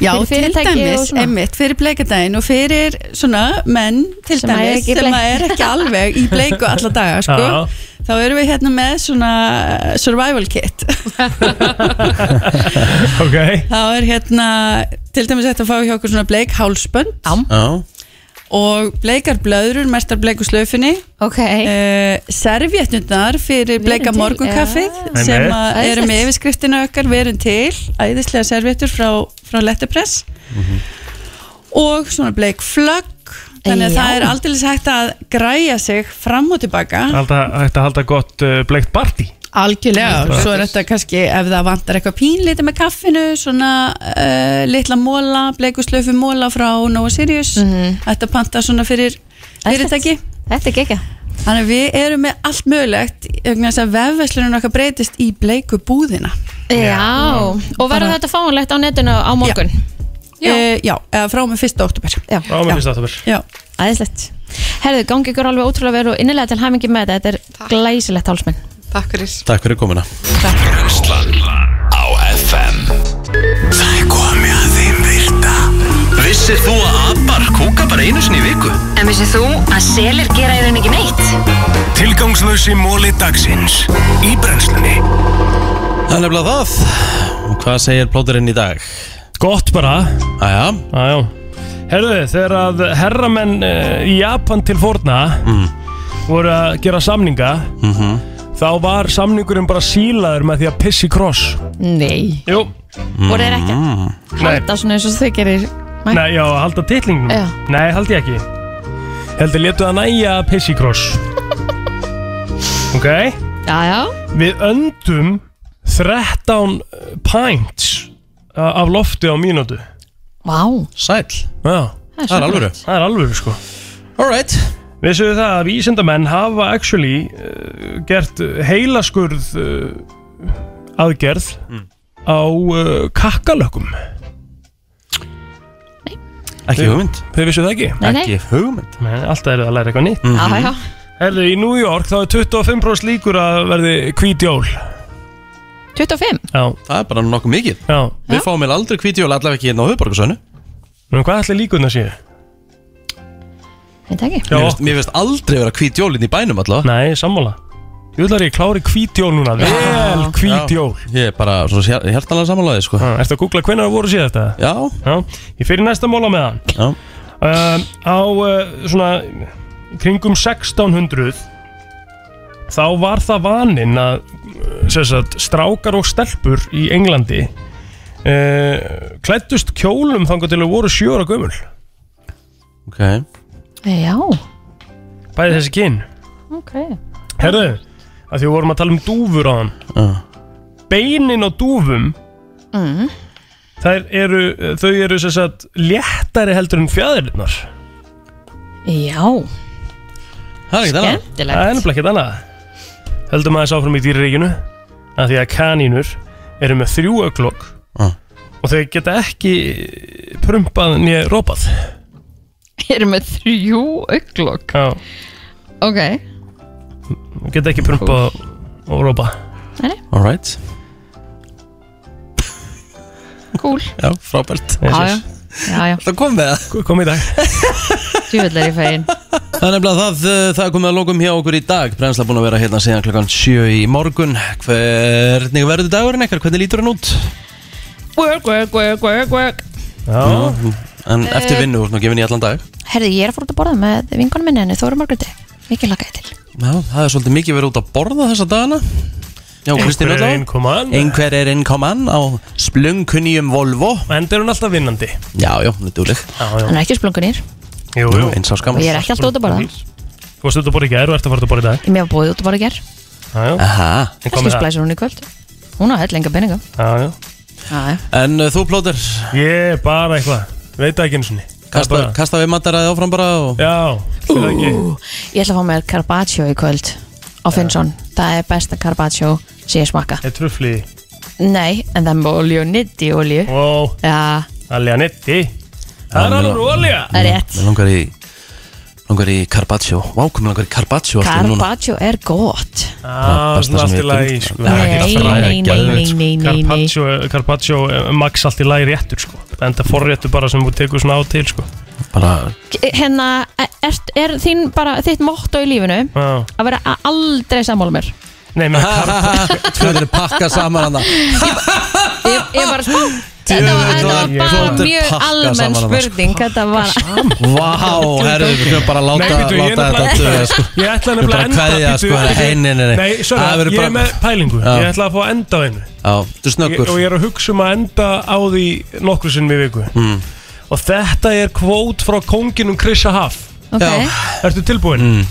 Q: Já,
B: Fyrir
Q: til
B: og
Q: dæmis, einmitt, fyrir bleikadaginn og fyrir svona menn til
B: Sem
Q: dæmis sem
B: bleik.
Q: að er ekki alveg í bleiku alla daga, sko.
C: Já.
Q: þá erum við hérna með svona survival kit.
C: Ok.
Q: Þá er hérna til dæmis hægt að fá hjá okkur svona bleik hálsbönd.
A: Já
Q: og bleikar blöðrur, mestar bleiku slöfinni
B: okay.
Q: uh, servietnurnar fyrir bleika morgunkaffið
B: já.
Q: sem eru með yfirskriftina okkar verum til, æðislega servietur frá, frá Letterpress og svona bleik flögg þannig að
B: Já.
Q: það er aldrei hægt að græja sig fram og tilbaka
C: Alltaf hægt að halda gott uh, bleikt party
Q: algjörlega, svo er þetta kannski ef það vantar eitthvað pínlítið með kaffinu svona uh, litla móla bleikuslöfu móla frá Nova Sirius. Þetta panta svona fyrir fyrirtæki.
B: Þetta er gekja
Q: Þannig við erum með allt mögulegt vegna þess að vefveslunum okkar breytist í bleiku búðina.
B: Já, og verður þetta fáanlegt á netinu á morgun?
Q: Já, uh, já eða frá með 1. oktober
B: Já,
C: Frá með fyrsta oktober
Q: Já.
B: Æðislegt. Herðu, gangi ykkur alveg ótrúlega veru og innilega til hæmingi með þetta. Þetta er glæsilegt hálsmenn
P: Takk fyrir
A: Takk fyrir komuna
M: Brennslan á FM Það er komið að þeim virta Vissir þú að abar kúka bara einu sinni í viku?
J: En vissið þú að selir gera í raun ekki neitt?
E: Tilgangslösi móli dagsins Í brennslunni
A: Það er nefnilega það Og Hvað segir plóturinn í dag?
C: Gott bara
A: Æja
C: Æja Herðu, þegar að herramenn uh, í Japan til forna
A: Mm.
C: voru að gera samninga
A: Mhm.
C: Þá var samningurinn bara sílaður með því að pissi kross.
B: Nei.
C: Jú.
B: Voru þeir ekki
C: Nei,
B: Halda svona eins og þau gerir
C: nei já, að halda titlingnum.
B: Já.
C: Nei, haldi ég ekki. Heldur letu að næja pissi kross. Ok.
B: Já, já.
C: Við öndum 13 pints a- af lofti á mínútu.
B: Vá.
A: Sæl
C: Já,
B: Það er Það er alvöru.
C: Það er alvöru sko.
A: Alright
C: Vissuðu það að vísindamenn hafa actually uh, gert heilaskurð uh, aðgerð á uh, kakkalökkum
A: Ekki hugmynd.
C: Þið vissu það ekki?
B: Nei, nei.
A: Ekki hugmynd.
C: Nei, alltaf eru það að læra eitthvað nýtt.
B: Já, já
C: Herðu, í New York þá er 25% líkur að verði hvít jól
B: 25
C: Já.
A: Það er bara nokkuð mikið.
C: Já.
A: Við fáum meil aldrei hvítjól allavega ekki hérna á höfuborgarsönu
C: Men hvað ætli líkurna séu?
B: Veit ekki.
A: Mér finnst- Mér finnst aldrei vera hvítjólinn í bænum allavega
C: Nei, sammála. Ég vil að ég klári hvít jól núna. Vel hvít jól.
A: Ég er bara svo hér- hjartanlega samanlæði sko.
C: Ertu að googla hvenær það voru síðast þetta?
A: Já.
C: Já. Ég fyrir næsta móla með hann
A: Já.
C: Um, Á uh, svona kringum 1600 þá var það vaninn að uh, sem sagt, strákar og stelpur í Englandi uh, klættust kjólum þangar til að voru sjóra gömul.
A: Ok
B: Já.
C: Bæði þessi kyn.
B: Ok.
C: Herðu, að því við vorum að tala um dúfur á hann
A: uh.
C: Beinin á dúfum
B: mm.
C: þær eru, þau eru sem sagt léttari heldur en fjæðirinnar
B: Já.
A: Það er ekkert annað.
B: Skemmtilegt.
C: Það er nefnilega ekkert annað. Höldum aðeins áfram í dýraríkinu að því að kanínur eru með þrjú auglokk
A: Ah.
C: og þau geta ekki prumpað nýja rópað
B: Erum með þrjú auglokk
C: Já,
B: Ok.
C: Geta ekki prumpað og rópað
B: Nei,
A: Alright
B: cool.
A: Já, frábært.
B: Já, já. Já, já.
A: Það kom með það.
C: Kom í dag.
B: Djúvill er ég fegin.
A: Það er nefnilega það, uh, það er komið að lókum hjá okkur í dag. Brensla búin að vera hérna síðan klokkan 7 í morgun. Hvernig verður dagurinn ekkert? Hvernig lítur hann út?
B: Work, work, work, work, work.
C: Já
A: En
B: Eh.
A: eftir vinnu, þú gefin í allan dag.
B: Herði, ég er að fór út að borða með vinkonum minni henni Þóru Margréti. Mikið lakaði til.
A: Já, það er svolítið mikið verið út að borða þessa dagana. Já, Kristín Öllá. Einhver er innkoman á splunkunýjum Volvo.
C: Enda er hún alltaf vinnandi.
A: Já, já, dúleg
B: Hann er ekki splungunir
C: Jú, jú.
A: Eins á
B: Og ég er ekki alltaf út að borða.
C: Þú varst út að borða í gær og ert að fara út að borða í dag.
B: Ég mér var búið út að borða í ger
C: Já, já.
A: Aha.
C: En hvað
B: Kannski
C: með það?
B: splæsur hún í kvöld. Hún á peninga.
C: Já. Já,
B: já.
A: En uh, þú plóter?
C: Ég er bara eitthvað Veit ekki eins og ný
A: Kasta, kasta við mataræði áfram bara og...
C: Já, það ekki.
B: Ég ætla að fá mér carpaccio í kvöld Á Finnsson. Það er besta carpaccio sem ég smakka.
C: Er trufli?
B: Nei, en það er með olíu og nitti olíu.
C: Ó,
B: Já,
C: alveg að netti Það er alveg olja
B: það er rétt.
A: Mér langar í langar í carpaccio Vá, hvað mér langar í carpaccio.
B: Carpaccio er gott
C: Ah,
A: besta
C: svona allt í lagi
A: finn.
C: sko.
A: Nei,
C: Það er
B: nei, nei,
C: sko.
B: nei, nei.
C: Carpaccio, Carpaccio eh, max allt í lagi réttur sko En það forréttur bara sem þú tekur svona á til sko
A: Bara
B: Hérna, er, er þín bara þitt motto í lífinu
C: Já.
B: Að vera a- aldrei sammála mér
C: Nei, menn carpaccio
A: Tvö eru pakka saman hann
B: Ég, ég bara smá Þetta var, þetta var bara
A: þótti
B: mjög
A: pakka
B: almenn
A: saman sko.
B: spurning Þetta var
A: Vá, herðu, við fyrir bara að láta,
C: Nei, bíddu, ég
A: láta
C: nefnilega-
A: þetta döða sko.
C: Ég ætla
A: Við bara
C: nefnilega að enda
A: kveðja,
C: bíddu,
A: sko, nei, nei, nei.
C: Nei, sorry,
A: Það verður
C: ég er
A: bara-
C: með pælingu
A: Já.
C: Ég ætla að fá að enda á einu
A: Já, þú er
C: ég,
A: snöggur
C: Og ég er að hugsa um að enda á því nokkru sinn í viku
A: mm.
C: Og þetta er kvót frá konginum Krissa Haff
B: Ok. Já.
C: Ertu tilbúin?
A: Mm.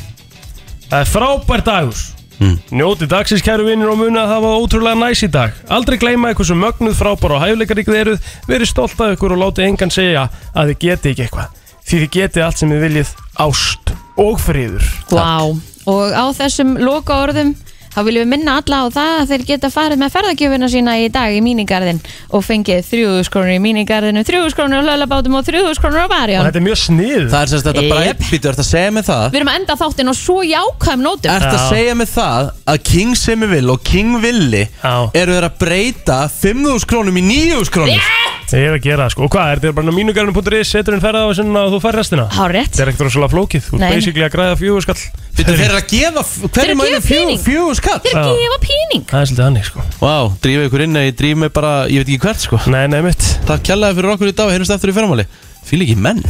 C: Það er frábær dagur
A: Mm.
C: Njóti dagsins kæru vinnir og muna að það var ótrúlega næs í dag. Aldrei gleyma eitthvað sem mögnuð frábær og hæfleikarík þið eruð Verið stolt af ykkur og láti engan segja að þið geti ekki eitthvað. Því þið geti allt sem þið viljið. Ást og friður.
B: Vá, og á þessum loka orðum þá viljum við minna alla á það að þeir geta farið með ferðagjöfuna sína í dag í mínigarðin og fengið þrjúðu skrónur í mínigarðinu, þrjúðu skrónur á hlöðlabátum og þrjúðu skrónur á
C: Og
B: barjón.
C: þetta er mjög snið.
A: Það er semst þetta
B: Jep.
A: breytbítu, ert að segja mig það?
B: Við erum að enda þáttinn á svo jákvæm nótum.
A: Ert að segja mig það að King Semivill og King Willi eru þeir að breyta 5.000 krónum í 9.000 krónur?
C: Ég er að gera það sko. Og hvað, er þetta bara mínugarinn.is Setur inn ferða á þessu og þú fær restina?
B: Hárrétt.
C: Það er ekkert rosalega flókið. Þú er basically að græða fjögur skall.
A: Bíddu, þeir eru að gefa hverju
B: Þeir eru að
A: mænu
B: gefa
A: skall
B: Þeir
C: Já.
B: gefa píning.
C: Það er svolítið hannig sko.
A: Vá, drífa ykkur inn eða ég dríf mig bara, ég veit ekki hvert sko.
C: Nei, nei mitt.
A: Takk kjallaði fyrir okkur í dag og heyrjumst eftir í fyrramáli Fýl ekki menn